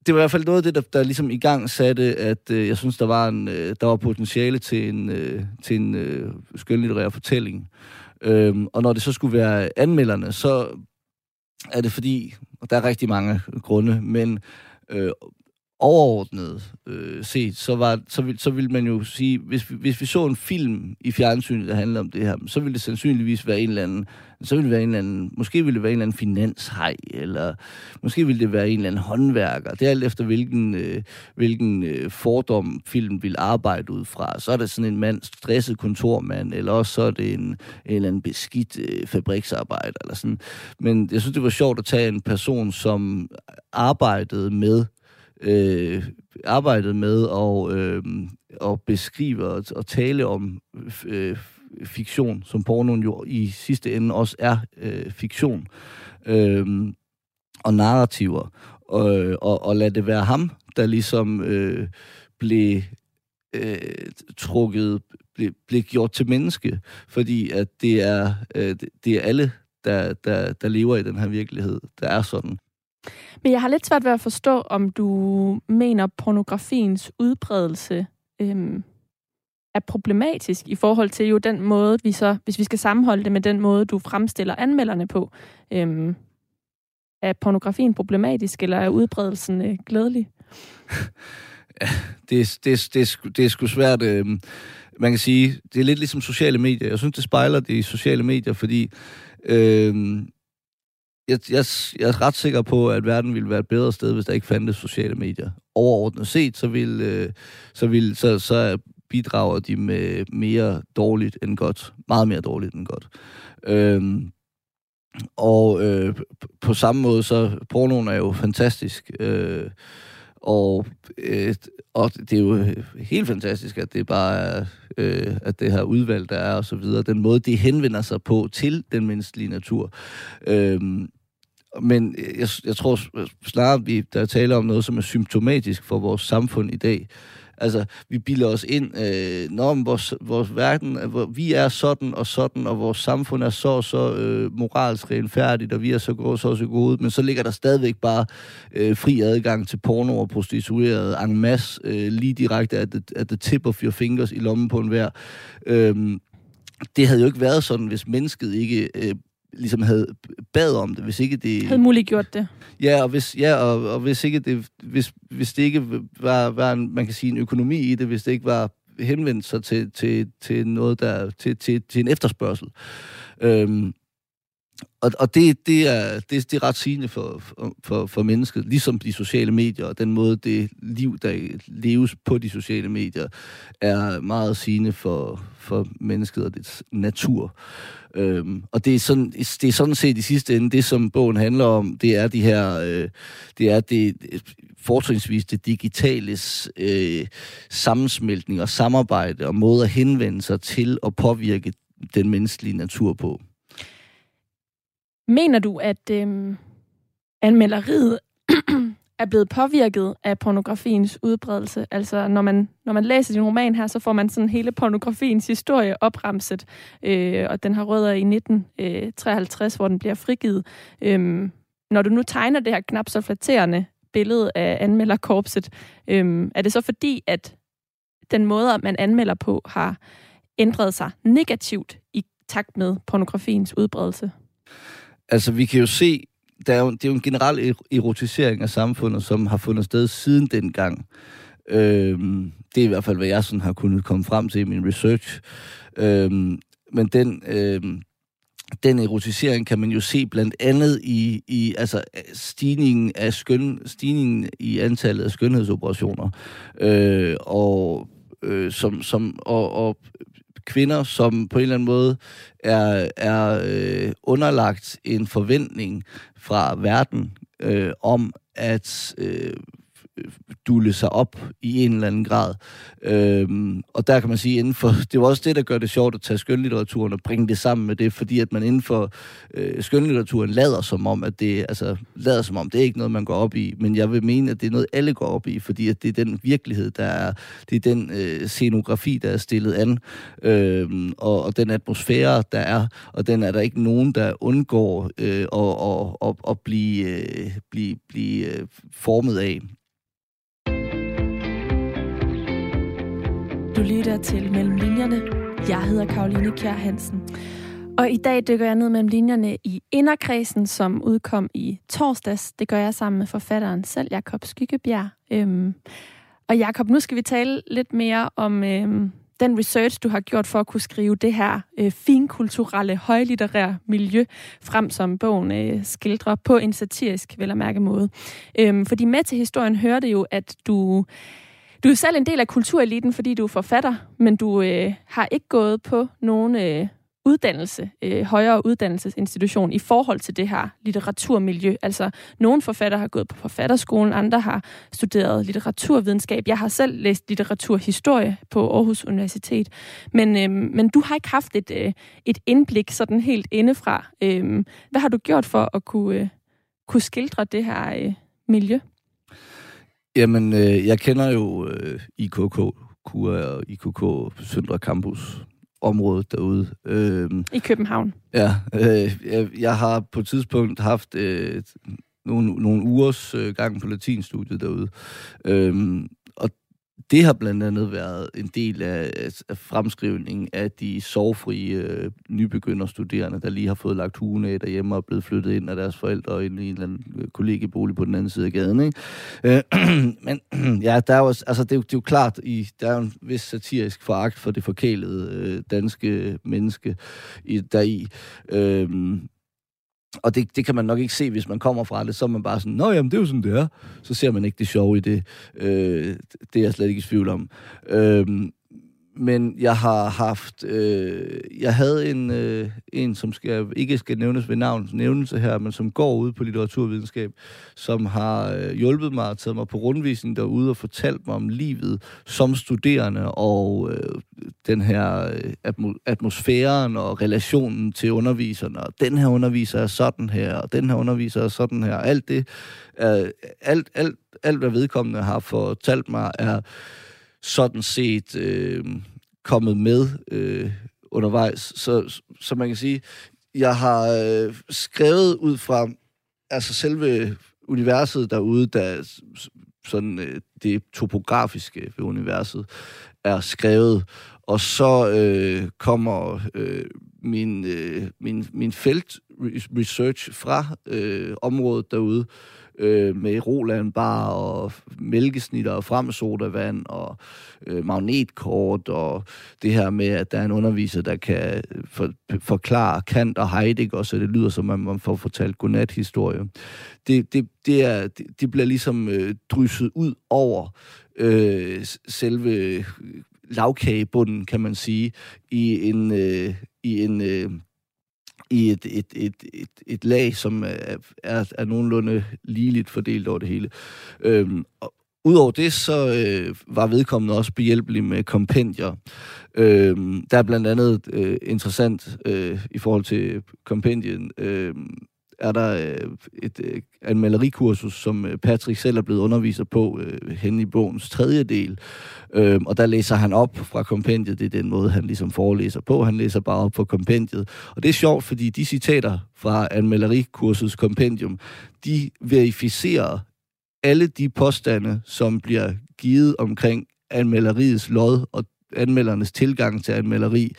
det var i hvert fald noget af det, der, der ligesom i gang satte, at øh, jeg synes, der var, en, øh, der var potentiale til en, øh, til en øh, skønlitterær fortælling. Øhm, og når det så skulle være anmelderne, så er det fordi, og der er rigtig mange grunde, men øh, overordnet øh, set, så, var, så, vil, så vil man jo sige, hvis vi, hvis vi så en film i fjernsynet, der handler om det her, så ville det sandsynligvis være en eller anden, så ville det være en eller anden, måske ville det være en eller anden finanshej, eller måske ville det være en eller anden håndværker. Det er alt efter, hvilken, øh, hvilken øh, fordom film vil arbejde ud fra. Så er det sådan en mand, stresset kontormand, eller også så er det en, en eller anden beskidt øh, fabriksarbejder, eller sådan. Men jeg synes, det var sjovt at tage en person, som arbejdede med øh, arbejdet med at, øh, at beskrive og, og tale om øh, fiktion, som pornoen jo i sidste ende også er øh, fiktion, øh, og narrativer, og, og, og lade det være ham, der ligesom øh, blev øh, trukket, blev, blev gjort til menneske, fordi at det er, øh, det er alle, der, der, der lever i den her virkelighed, der er sådan. Men jeg har lidt svært ved at forstå, om du mener, pornografiens udbredelse øhm, er problematisk i forhold til jo den måde, vi så, hvis vi skal sammenholde det med den måde, du fremstiller anmelderne på. Øhm, er pornografien problematisk, eller er udbredelsen øh, glædelig? *laughs* ja, det, det, det, det er sgu svært. Øh, man kan sige, det er lidt ligesom sociale medier. Jeg synes, det spejler det i sociale medier, fordi øh, jeg, jeg, jeg er ret sikker på, at verden ville være et bedre sted, hvis der ikke fandtes sociale medier. Overordnet set, så, vil, øh, så, vil, så, så bidrager de med mere dårligt end godt. Meget mere dårligt end godt. Øhm, og øh, på samme måde, så pornoen er jo fantastisk. Øh, og, øh, og det er jo helt fantastisk, at det bare er, øh, at det her udvalg, der er og så videre. Den måde, det henvender sig på til den menneskelige natur. Øh, men øh, jeg, jeg tror snarere, vi der taler om noget, som er symptomatisk for vores samfund i dag. Altså, vi bilder os ind, øh, når vores, vores verden, hvor vi er sådan og sådan, og vores samfund er så og så øh, moralsk renfærdigt, og vi er så gode, så så gode, men så ligger der stadigvæk bare øh, fri adgang til porno og prostituerede en masse, øh, lige direkte at the, at the tip of your fingers i lommen på en hver. Øh, det havde jo ikke været sådan, hvis mennesket ikke øh, ligesom havde bad om det, hvis ikke det... Havde muligt gjort det. Ja, og hvis, ja, og, og hvis, ikke det, hvis, hvis det ikke var, var en, man kan sige, en økonomi i det, hvis det ikke var henvendt sig til, til, til noget, der, til, til, til en efterspørgsel. Øhm, og, og det, det, er, det, det er ret sigende for, for, for mennesket, ligesom de sociale medier, og den måde, det liv, der leves på de sociale medier, er meget sigende for, for mennesket og dets natur. Øhm, og det er, sådan, det er sådan set i sidste ende, det som bogen handler om, det er de her, øh, det er det, fortrinsvis det digitales øh, sammensmeltning og samarbejde og måde at henvende sig til og påvirke den menneskelige natur på. Mener du, at øh, anmelderiet er blevet påvirket af pornografiens udbredelse? Altså, når man, når man læser din roman her, så får man sådan hele pornografiens historie opremset, øh, og den har rødder i 1953, øh, hvor den bliver frigivet. Øh, når du nu tegner det her knap så flatterende billede af anmelderkorpset, øh, er det så fordi, at den måde, man anmelder på, har ændret sig negativt i takt med pornografiens udbredelse? Altså, vi kan jo se, der er jo, det er jo en generel erotisering af samfundet, som har fundet sted siden dengang. Øhm, det er i hvert fald, hvad jeg sådan har kunnet komme frem til i min research. Øhm, men den, øhm, den erotisering kan man jo se blandt andet i, i altså stigningen af skøn, stigningen i antallet af skønhedsoperationer. Øh, og øh, som, som, og, og kvinder, som på en eller anden måde er, er øh, underlagt en forventning fra verden øh, om, at øh, dulle sig op i en eller anden grad. Øhm, og der kan man sige, inden for, det var også det, der gør det sjovt at tage skønlitteraturen og bringe det sammen med det, fordi at man inden for øh, skønlitteraturen lader som om, at det, altså, lader som om, det er ikke noget, man går op i, men jeg vil mene, at det er noget, alle går op i, fordi at det er den virkelighed, der er, det er den øh, scenografi, der er stillet an, øh, og, og den atmosfære, der er, og den er der ikke nogen, der undgår øh, at, at, at, at blive, øh, blive, blive øh, formet af. Du lytter til Mellem Linjerne. Jeg hedder Karoline Kjær Hansen. Og i dag dykker jeg ned mellem linjerne i Inderkredsen, som udkom i torsdags. Det gør jeg sammen med forfatteren selv, Jakob Skyggebjerg. Øhm, og Jakob, nu skal vi tale lidt mere om øhm, den research, du har gjort for at kunne skrive det her øh, finkulturelle, højlitterære miljø frem, som bogen øh, skildrer på en satirisk, vel at mærke måde. Øhm, fordi med til historien hørte jo, at du... Du er selv en del af kultureliten, fordi du er forfatter, men du øh, har ikke gået på nogen øh, uddannelse, øh, højere uddannelsesinstitution i forhold til det her litteraturmiljø. Altså, nogle forfatter har gået på forfatterskolen, andre har studeret litteraturvidenskab. Jeg har selv læst litteraturhistorie på Aarhus Universitet. Men, øh, men du har ikke haft et, øh, et indblik sådan helt indefra. Øh, hvad har du gjort for at kunne, øh, kunne skildre det her øh, miljø? Jamen, øh, jeg kender jo øh, IKK, KUA og IKK Søndre Campus området derude. Øh, I København? Ja, øh, jeg, jeg har på et tidspunkt haft øh, nogle, nogle ugers øh, gang på latinstudiet derude. Øh, det har blandt andet været en del af, af fremskrivningen af de sorgfrie øh, nybegynderstuderende, der lige har fået lagt hugen af derhjemme og er blevet flyttet ind af deres forældre ind i en eller anden øh, kollegiebolig på den anden side af gaden. Ikke? Øh, *clears throat* men *clears throat* ja, der er jo, altså, det, er jo, det er jo klart, i, der er jo en vis satirisk foragt for det forkælede øh, danske menneske i, deri. Øh, og det, det kan man nok ikke se, hvis man kommer fra det. Så er man bare sådan, nå jamen, det er jo sådan, det er. Så ser man ikke det sjove i det. Øh, det er jeg slet ikke i tvivl om. Øh, men jeg har haft, øh, jeg havde en, øh, en, som skal, ikke skal nævnes ved navn, nævnelse her, men som går ud på litteraturvidenskab, som har øh, hjulpet mig og taget mig på rundvisning derude og fortalt mig om livet som studerende og øh, den her øh, atmosfæren og relationen til underviserne. Og den her underviser er sådan her, og den her underviser er sådan her. Alt det, øh, alt, alt, alt, hvad vedkommende har fortalt mig, er sådan set øh, kommet med øh, undervejs. Så, så man kan sige, jeg har øh, skrevet ud fra altså selve universet derude, der sådan øh, det topografiske ved universet er skrevet, og så øh, kommer øh, min, øh, min, min feltresearch fra øh, området derude, øh, øh, med Roland Bar og mælkesnitter og fremsodavand og øh, magnetkort og det her med, at der er en underviser, der kan øh, for, forklare Kant og Heidegger, så det lyder som, at man får fortalt godnat-historie. Det, det, det, er, det, det bliver ligesom øh, drysset ud over øh, selve øh, lavkagebunden, kan man sige, i en, øh, i en øh, i et, et, et, et, et lag, som er, er, er nogenlunde ligeligt fordelt over det hele. Øhm, og Udover det, så øh, var vedkommende også behjælpelig med kompendier. Øhm, der er blandt andet øh, interessant øh, i forhold til kompendien, øh, er der øh, et øh, anmalerikursus, som øh, Patrick selv er blevet underviser på øh, hen i bogens tredje del. Øh, og der læser han op fra kompendiet. Det er den måde, han ligesom forelæser på. Han læser bare op på kompendiet. Og det er sjovt, fordi de citater fra anmalerikursets kompendium, de verificerer alle de påstande, som bliver givet omkring anmaleriets lod og anmeldernes tilgang til anmelderi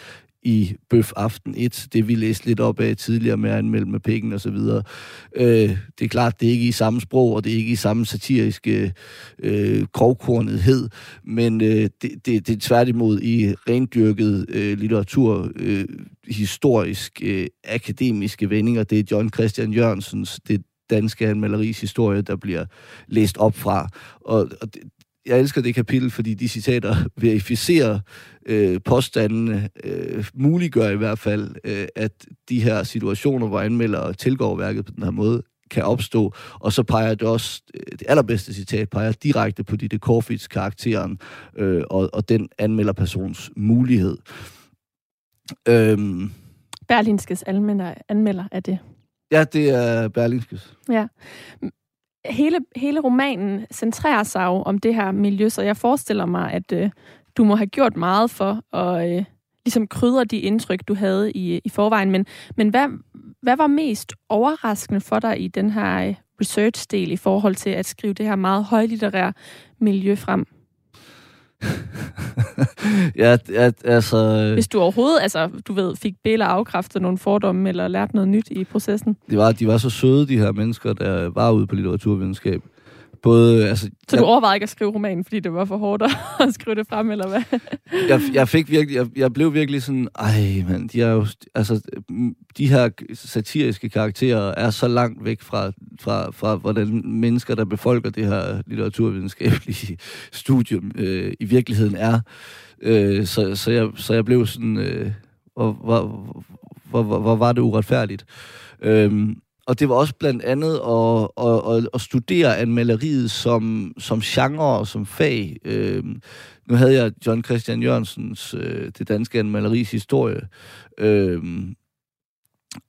i Bøf Aften 1, det vi læste lidt op af tidligere med at med pikken og så videre. Øh, det er klart, det er ikke i samme sprog, og det er ikke i samme satiriske øh, krogkornethed, men øh, det, det, det er tværtimod i rendyrket øh, litteratur, øh, historisk, øh, akademiske vendinger. Det er John Christian Jørgensens, det danske anmaleris historie, der bliver læst op fra. Og, og det, jeg elsker det kapitel, fordi de citater verificerer øh, påstandene, øh, muliggør i hvert fald, øh, at de her situationer, hvor anmeldere tilgår værket på den her måde, kan opstå. Og så peger det også, øh, det allerbedste citat, peger direkte på Ditte Korfits karakteren øh, og, og den anmelderpersons mulighed. Øhm, Berlinskes anmelder, anmelder er det. Ja, det er Berlinskes. Ja hele, hele romanen centrerer sig jo om det her miljø, så jeg forestiller mig, at øh, du må have gjort meget for at øh, ligesom krydre de indtryk, du havde i, i forvejen. Men, men hvad, hvad var mest overraskende for dig i den her øh, research-del i forhold til at skrive det her meget højlitterære miljø frem? *laughs* ja, ja, altså... Hvis du overhovedet, altså, du ved, fik Bela afkræftet nogle fordomme, eller lært noget nyt i processen? De var, de var så søde, de her mennesker, der var ude på litteraturvidenskab. Både, altså, så du overvejede ikke at skrive romanen, fordi det var for hårdt *laughs* at skrive det frem, eller hvad? jeg, jeg fik virkelig, jeg, jeg blev virkelig sådan, ej, man, de er jo, altså, de her satiriske karakterer er så langt væk fra, fra, fra hvordan mennesker, der befolker det her litteraturvidenskabelige *laughs* studium, øh, i virkeligheden er. Øh, så, så, jeg, så jeg blev sådan, øh, hvor, hvor, hvor, hvor, hvor var det uretfærdigt. Øh, og det var også blandt andet at, at, at, at studere anmaleriet som, som genre og som fag. Øh, nu havde jeg John Christian Jørgensens øh, Det danske anmaleris historie. Øh,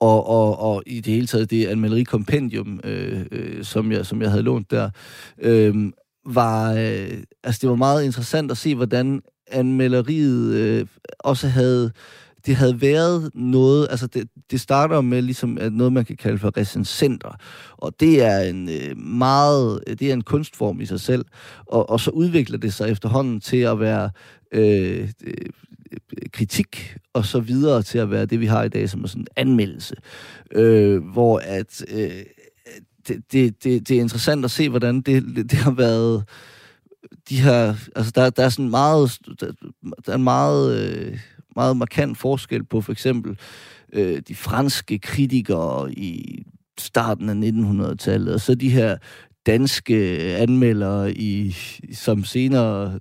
og, og, og i det hele taget det anmalerikompendium, øh, øh, som, jeg, som jeg havde lånt der, øh, var, øh, altså det var meget interessant at se, hvordan anmaleriet øh, også havde det havde været noget, altså det, det starter med ligesom at noget, man kan kalde for recensenter, og det er en øh, meget, øh, det er en kunstform i sig selv, og, og så udvikler det sig efterhånden til at være øh, øh, kritik, og så videre til at være det, vi har i dag, som er sådan en anmeldelse, øh, hvor at øh, det, det, det, det er interessant at se, hvordan det, det har været de her, altså der, der er sådan meget, der, der er en meget, øh, meget markant forskel på for eksempel øh, de franske kritikere i starten af 1900-tallet, og så de her danske anmeldere, i, som senere,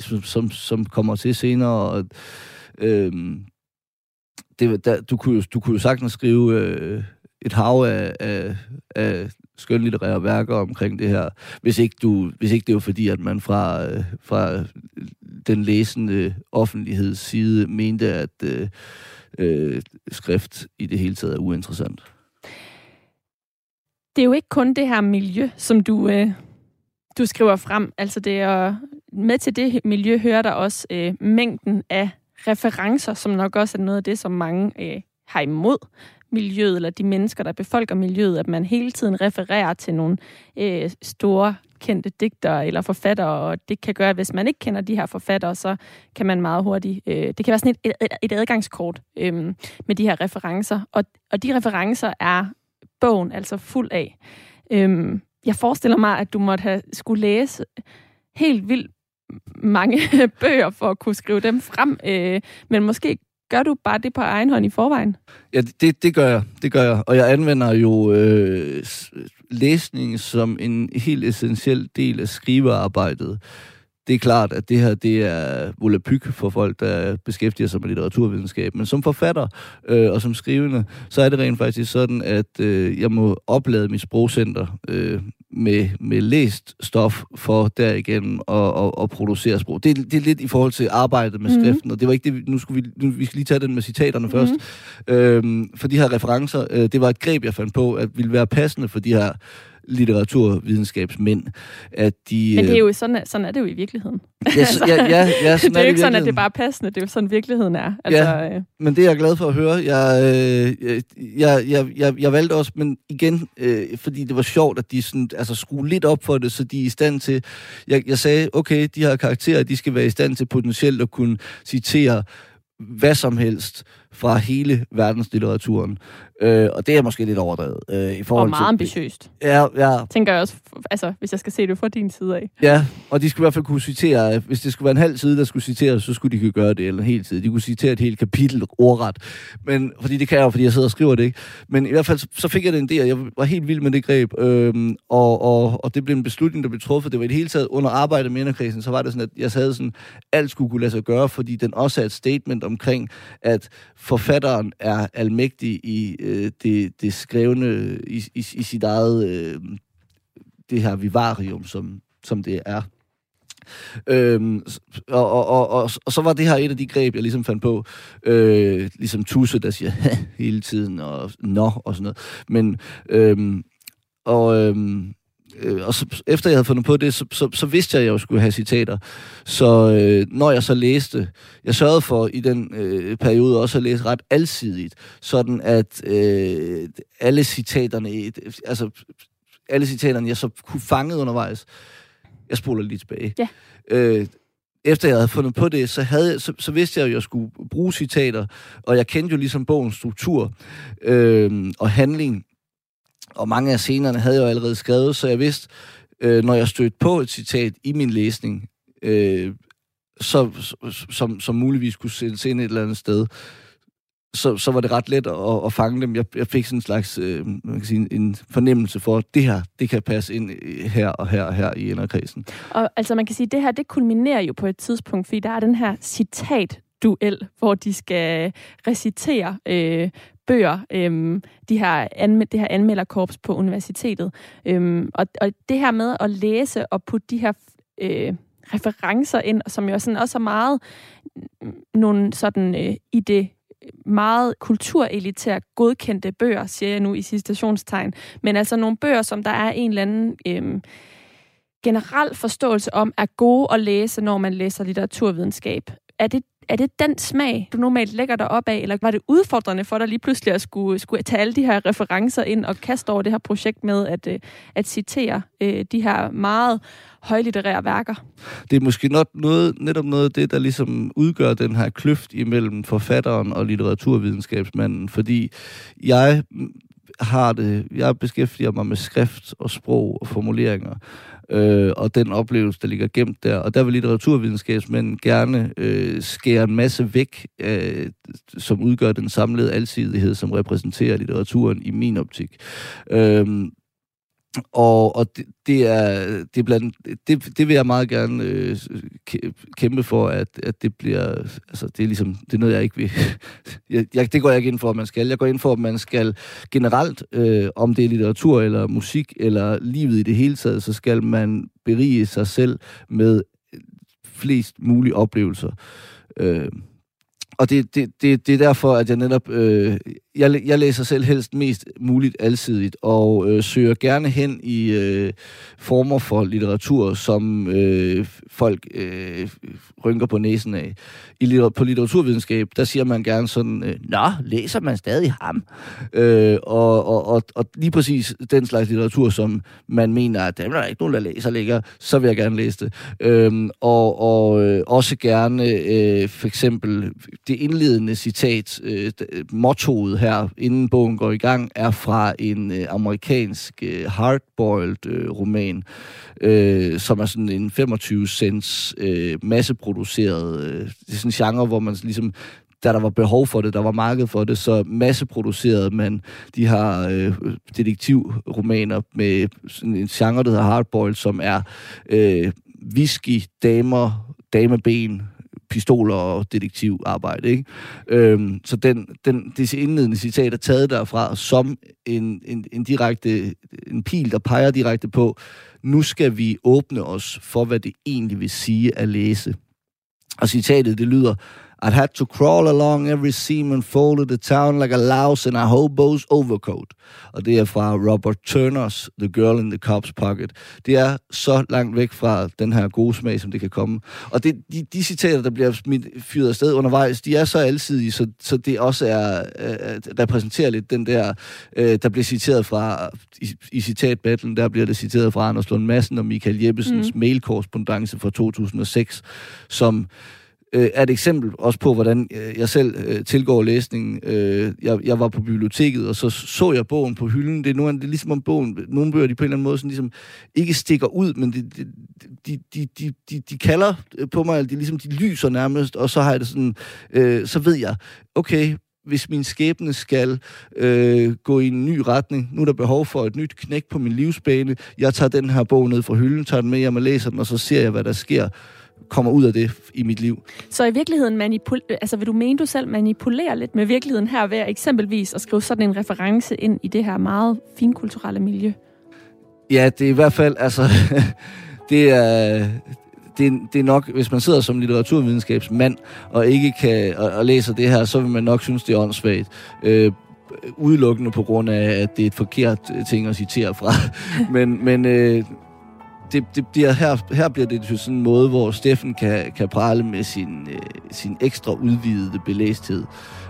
som, som, som kommer til senere. Og, øh, det, der, du, kunne jo, du kunne jo sagtens skrive øh, et hav af, af, af skønlitterære værker omkring det her, hvis ikke, du, hvis ikke det var fordi, at man fra, øh, fra den læsende offentligheds side mente, at øh, øh, skrift i det hele taget er uinteressant. Det er jo ikke kun det her miljø, som du, øh, du skriver frem. Altså det er, med til det miljø hører der også øh, mængden af referencer, som nok også er noget af det, som mange øh, har imod miljøet, eller de mennesker, der befolker miljøet, at man hele tiden refererer til nogle øh, store kendte digtere eller forfattere, og det kan gøre, at hvis man ikke kender de her forfattere, så kan man meget hurtigt... Øh, det kan være sådan et, et, et adgangskort øh, med de her referencer, og, og de referencer er bogen altså fuld af. Øh, jeg forestiller mig, at du måtte have skulle læse helt vildt mange *laughs* bøger for at kunne skrive dem frem, øh, men måske Gør du bare det på egen hånd i forvejen? Ja, det, det gør jeg. Det gør jeg. Og jeg anvender jo øh, læsning som en helt essentiel del af skrivearbejdet. Det er klart, at det her det er volapyk for folk, der beskæftiger sig med litteraturvidenskab. Men som forfatter øh, og som skrivende, så er det rent faktisk sådan, at øh, jeg må oplade mit sprogcenter øh, med, med læst stof for derigennem at, at, at producere sprog. Det, det er lidt i forhold til arbejdet med mm-hmm. skriften, og det var ikke det, nu skulle vi, nu, vi skal lige tage den med citaterne mm-hmm. først. Øhm, for de her referencer, øh, det var et greb, jeg fandt på, at ville være passende for de her litteraturvidenskabsmænd, at de... Men det er jo sådan, sådan er det jo i virkeligheden. Ja, så, ja, ja, ja *laughs* sådan det er jo ikke sådan, at det er bare passende, det er jo sådan, virkeligheden er. Altså, ja, øh... men det er jeg glad for at høre. Jeg, øh, jeg, jeg, jeg, jeg valgte også, men igen, øh, fordi det var sjovt, at de sådan, altså, skrue lidt op for det, så de er i stand til... Jeg, jeg sagde, okay, de her karakterer, de skal være i stand til potentielt at kunne citere hvad som helst fra hele verdenslitteraturen. Øh, og det er måske lidt overdrevet. Øh, i forhold og meget til, ambitiøst. Ja, ja. Tænker jeg også, altså, hvis jeg skal se det fra din side af. Ja, og de skulle i hvert fald kunne citere, hvis det skulle være en halv side, der skulle citere, så skulle de kunne gøre det, eller en hel side. De kunne citere et helt kapitel ordret. Men, fordi det kan jeg jo, fordi jeg sidder og skriver det, ikke? Men i hvert fald, så fik jeg den idé, og jeg var helt vild med det greb. Øhm, og, og, og det blev en beslutning, der blev truffet. Det var i det hele taget under arbejdet med inderkredsen, så var det sådan, at jeg havde sådan, alt skulle kunne lade sig gøre, fordi den også er et statement omkring, at forfatteren er almægtig i øh, det, det skrevne, i, i, i sit eget, øh, det her vivarium, som, som det er. Øhm, og, og, og, og, og så var det her et af de greb, jeg ligesom fandt på. Øh, ligesom Tusse, der siger hele tiden, og nå, og sådan noget. Men, øhm, og, øhm, øh, og så, efter jeg havde fundet på det, så, så, så vidste jeg, at jeg skulle have citater. Så øh, når jeg så læste, jeg sørgede for i den øh, periode også at læse ret alsidigt, sådan at øh, alle citaterne, altså alle citaterne, jeg så kunne fange undervejs, jeg spoler lige tilbage. Ja. Øh, efter jeg havde fundet på det, så, havde, så, så vidste jeg, at jeg skulle bruge citater, og jeg kendte jo ligesom bogens struktur øh, og handling, og mange af scenerne havde jeg jo allerede skrevet, så jeg vidste, øh, når jeg stødte på et citat i min læsning, øh, så, som, som muligvis kunne sendes ind et eller andet sted, så, så var det ret let at, at fange dem. Jeg, jeg fik sådan en slags øh, man kan sige, en fornemmelse for, at det her, det kan passe ind her og her og her i inderkredsen. Og altså man kan sige, at det her, det kulminerer jo på et tidspunkt, fordi der er den her citat duel, hvor de skal recitere øh, bøger, øhm, de her anme- det her anmelderkorps på universitetet. Øhm, og, og det her med at læse og putte de her øh, referencer ind, som jo sådan også er meget nogle sådan øh, i det meget kulturelitær godkendte bøger, siger jeg nu i citationstegn, men altså nogle bøger, som der er en eller anden øh, generel forståelse om, er gode at læse, når man læser litteraturvidenskab. Er det er det den smag, du normalt lægger dig op af, eller var det udfordrende for dig lige pludselig at skulle, skulle tage alle de her referencer ind og kaste over det her projekt med at, øh, at citere øh, de her meget højlitterære værker? Det er måske not noget, netop noget af det, der ligesom udgør den her kløft imellem forfatteren og litteraturvidenskabsmanden, fordi jeg har det, jeg beskæftiger mig med skrift og sprog og formuleringer, øh, og den oplevelse, der ligger gemt der. Og der vil litteraturvidenskabsmænd gerne øh, skære en masse væk, øh, som udgør den samlede alsidighed, som repræsenterer litteraturen i min optik. Øh, og, og det, det er det er blandt det, det vil jeg meget gerne øh, kæmpe for at, at det bliver altså det er ligesom det er noget jeg ikke vil *laughs* jeg, jeg, det går jeg ikke ind for at man skal. Jeg går ind for at man skal generelt øh, om det er litteratur eller musik eller livet i det hele taget så skal man berige sig selv med flest mulige oplevelser. Øh, og det, det, det, det er derfor, at jeg netop... Øh, jeg, jeg læser selv helst mest muligt alsidigt, og øh, søger gerne hen i øh, former for litteratur, som øh, folk øh, rynker på næsen af. I, på litteraturvidenskab, der siger man gerne sådan, øh, Nå, læser man stadig ham? Øh, og, og, og, og lige præcis den slags litteratur, som man mener, at dem er ikke nogen, der læser længere, så vil jeg gerne læse det. Øh, og og øh, også gerne øh, for eksempel det indledende citat, øh, mottoet her, inden bogen går i gang, er fra en øh, amerikansk øh, hardboiled øh, roman, øh, som er sådan en 25 cents øh, masseproduceret, øh, det er sådan en genre, hvor man ligesom da der var behov for det, der var marked for det, så masseproducerede man de her øh, detektivromaner med sådan en genre, der hedder hardboiled, som er øh, whisky, damer, dameben, pistoler og detektivarbejde. Ikke? Øhm, så den, den, disse indledende citat er taget derfra som en, en, en direkte en pil, der peger direkte på, nu skal vi åbne os for, hvad det egentlig vil sige at læse. Og citatet, det lyder, I'd had to crawl along every seam and fold the town like a louse in a hobo's overcoat. Og det er fra Robert Turners The Girl in the Cop's Pocket. Det er så langt væk fra den her gode smag, som det kan komme. Og det, de, de citater, der bliver smidt, fyret afsted undervejs, de er så alsidige, så, så det også er øh, repræsenterer lidt den der, øh, der bliver citeret fra, i, i citatbattlen, der bliver det citeret fra Anders Lund Madsen og Michael Jeppesens mm. mailkorrespondence fra 2006, som øh, er et eksempel også på, hvordan øh, jeg selv øh, tilgår læsningen. Øh, jeg, jeg var på biblioteket, og så så jeg bogen på hylden. Det er, nogle, det er ligesom om bogen, nogle bøger, de på en eller anden måde sådan ligesom, ikke stikker ud, men de, de, de, de, de, de, de kalder øh, på mig, de, ligesom, de lyser nærmest, og så har jeg det sådan, øh, så ved jeg, okay, hvis min skæbne skal øh, gå i en ny retning, nu er der behov for et nyt knæk på min livsbane, jeg tager den her bog ned fra hylden, tager den med hjem og læser den, og så ser jeg, hvad der sker kommer ud af det i mit liv. Så i virkeligheden, manipul- altså vil du mene, du selv manipulerer lidt med virkeligheden her ved eksempelvis at skrive sådan en reference ind i det her meget finkulturelle miljø? Ja, det er i hvert fald, altså, *laughs* det er, det, det er nok, hvis man sidder som litteraturvidenskabsmand og ikke kan og, og læser det her, så vil man nok synes, det er åndssvagt. Øh, udelukkende på grund af, at det er et forkert ting at citere fra. *laughs* men men øh, det, det bliver, her, her bliver det sådan en måde, hvor Steffen kan, kan prale med sin, øh, sin ekstra udvidede belæsthed.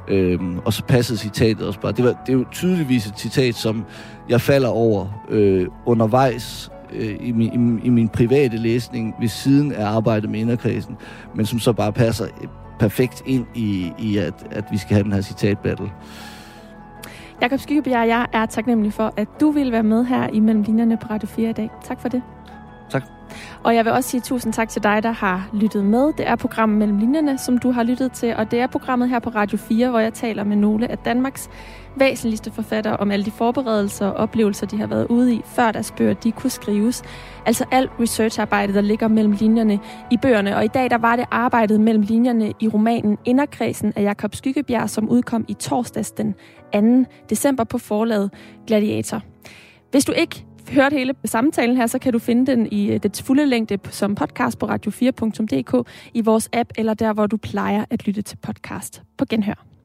Øhm, og så passede citatet også bare. Det, var, det er jo tydeligvis et citat, som jeg falder over øh, undervejs øh, i, min, i, i min private læsning ved siden af arbejdet med inderkredsen, men som så bare passer øh, perfekt ind i, i at, at vi skal have den her citatbattle. Jakob Skyggebjerg, jeg er taknemmelig for, at du ville være med her i Mellemlinjerne på Radio 4 i dag. Tak for det. Tak. Og jeg vil også sige tusind tak til dig, der har lyttet med. Det er programmet Mellem Linjerne, som du har lyttet til, og det er programmet her på Radio 4, hvor jeg taler med nogle af Danmarks væsentligste forfattere om alle de forberedelser og oplevelser, de har været ude i, før deres bøger de kunne skrives. Altså alt researcharbejde, der ligger mellem linjerne i bøgerne. Og i dag der var det arbejdet mellem linjerne i romanen Inderkredsen af Jakob Skyggebjerg, som udkom i torsdags den 2. december på forlaget Gladiator. Hvis du ikke hørt hele samtalen her, så kan du finde den i øh, det fulde længde som podcast på radio4.dk, i vores app eller der, hvor du plejer at lytte til podcast. På genhør.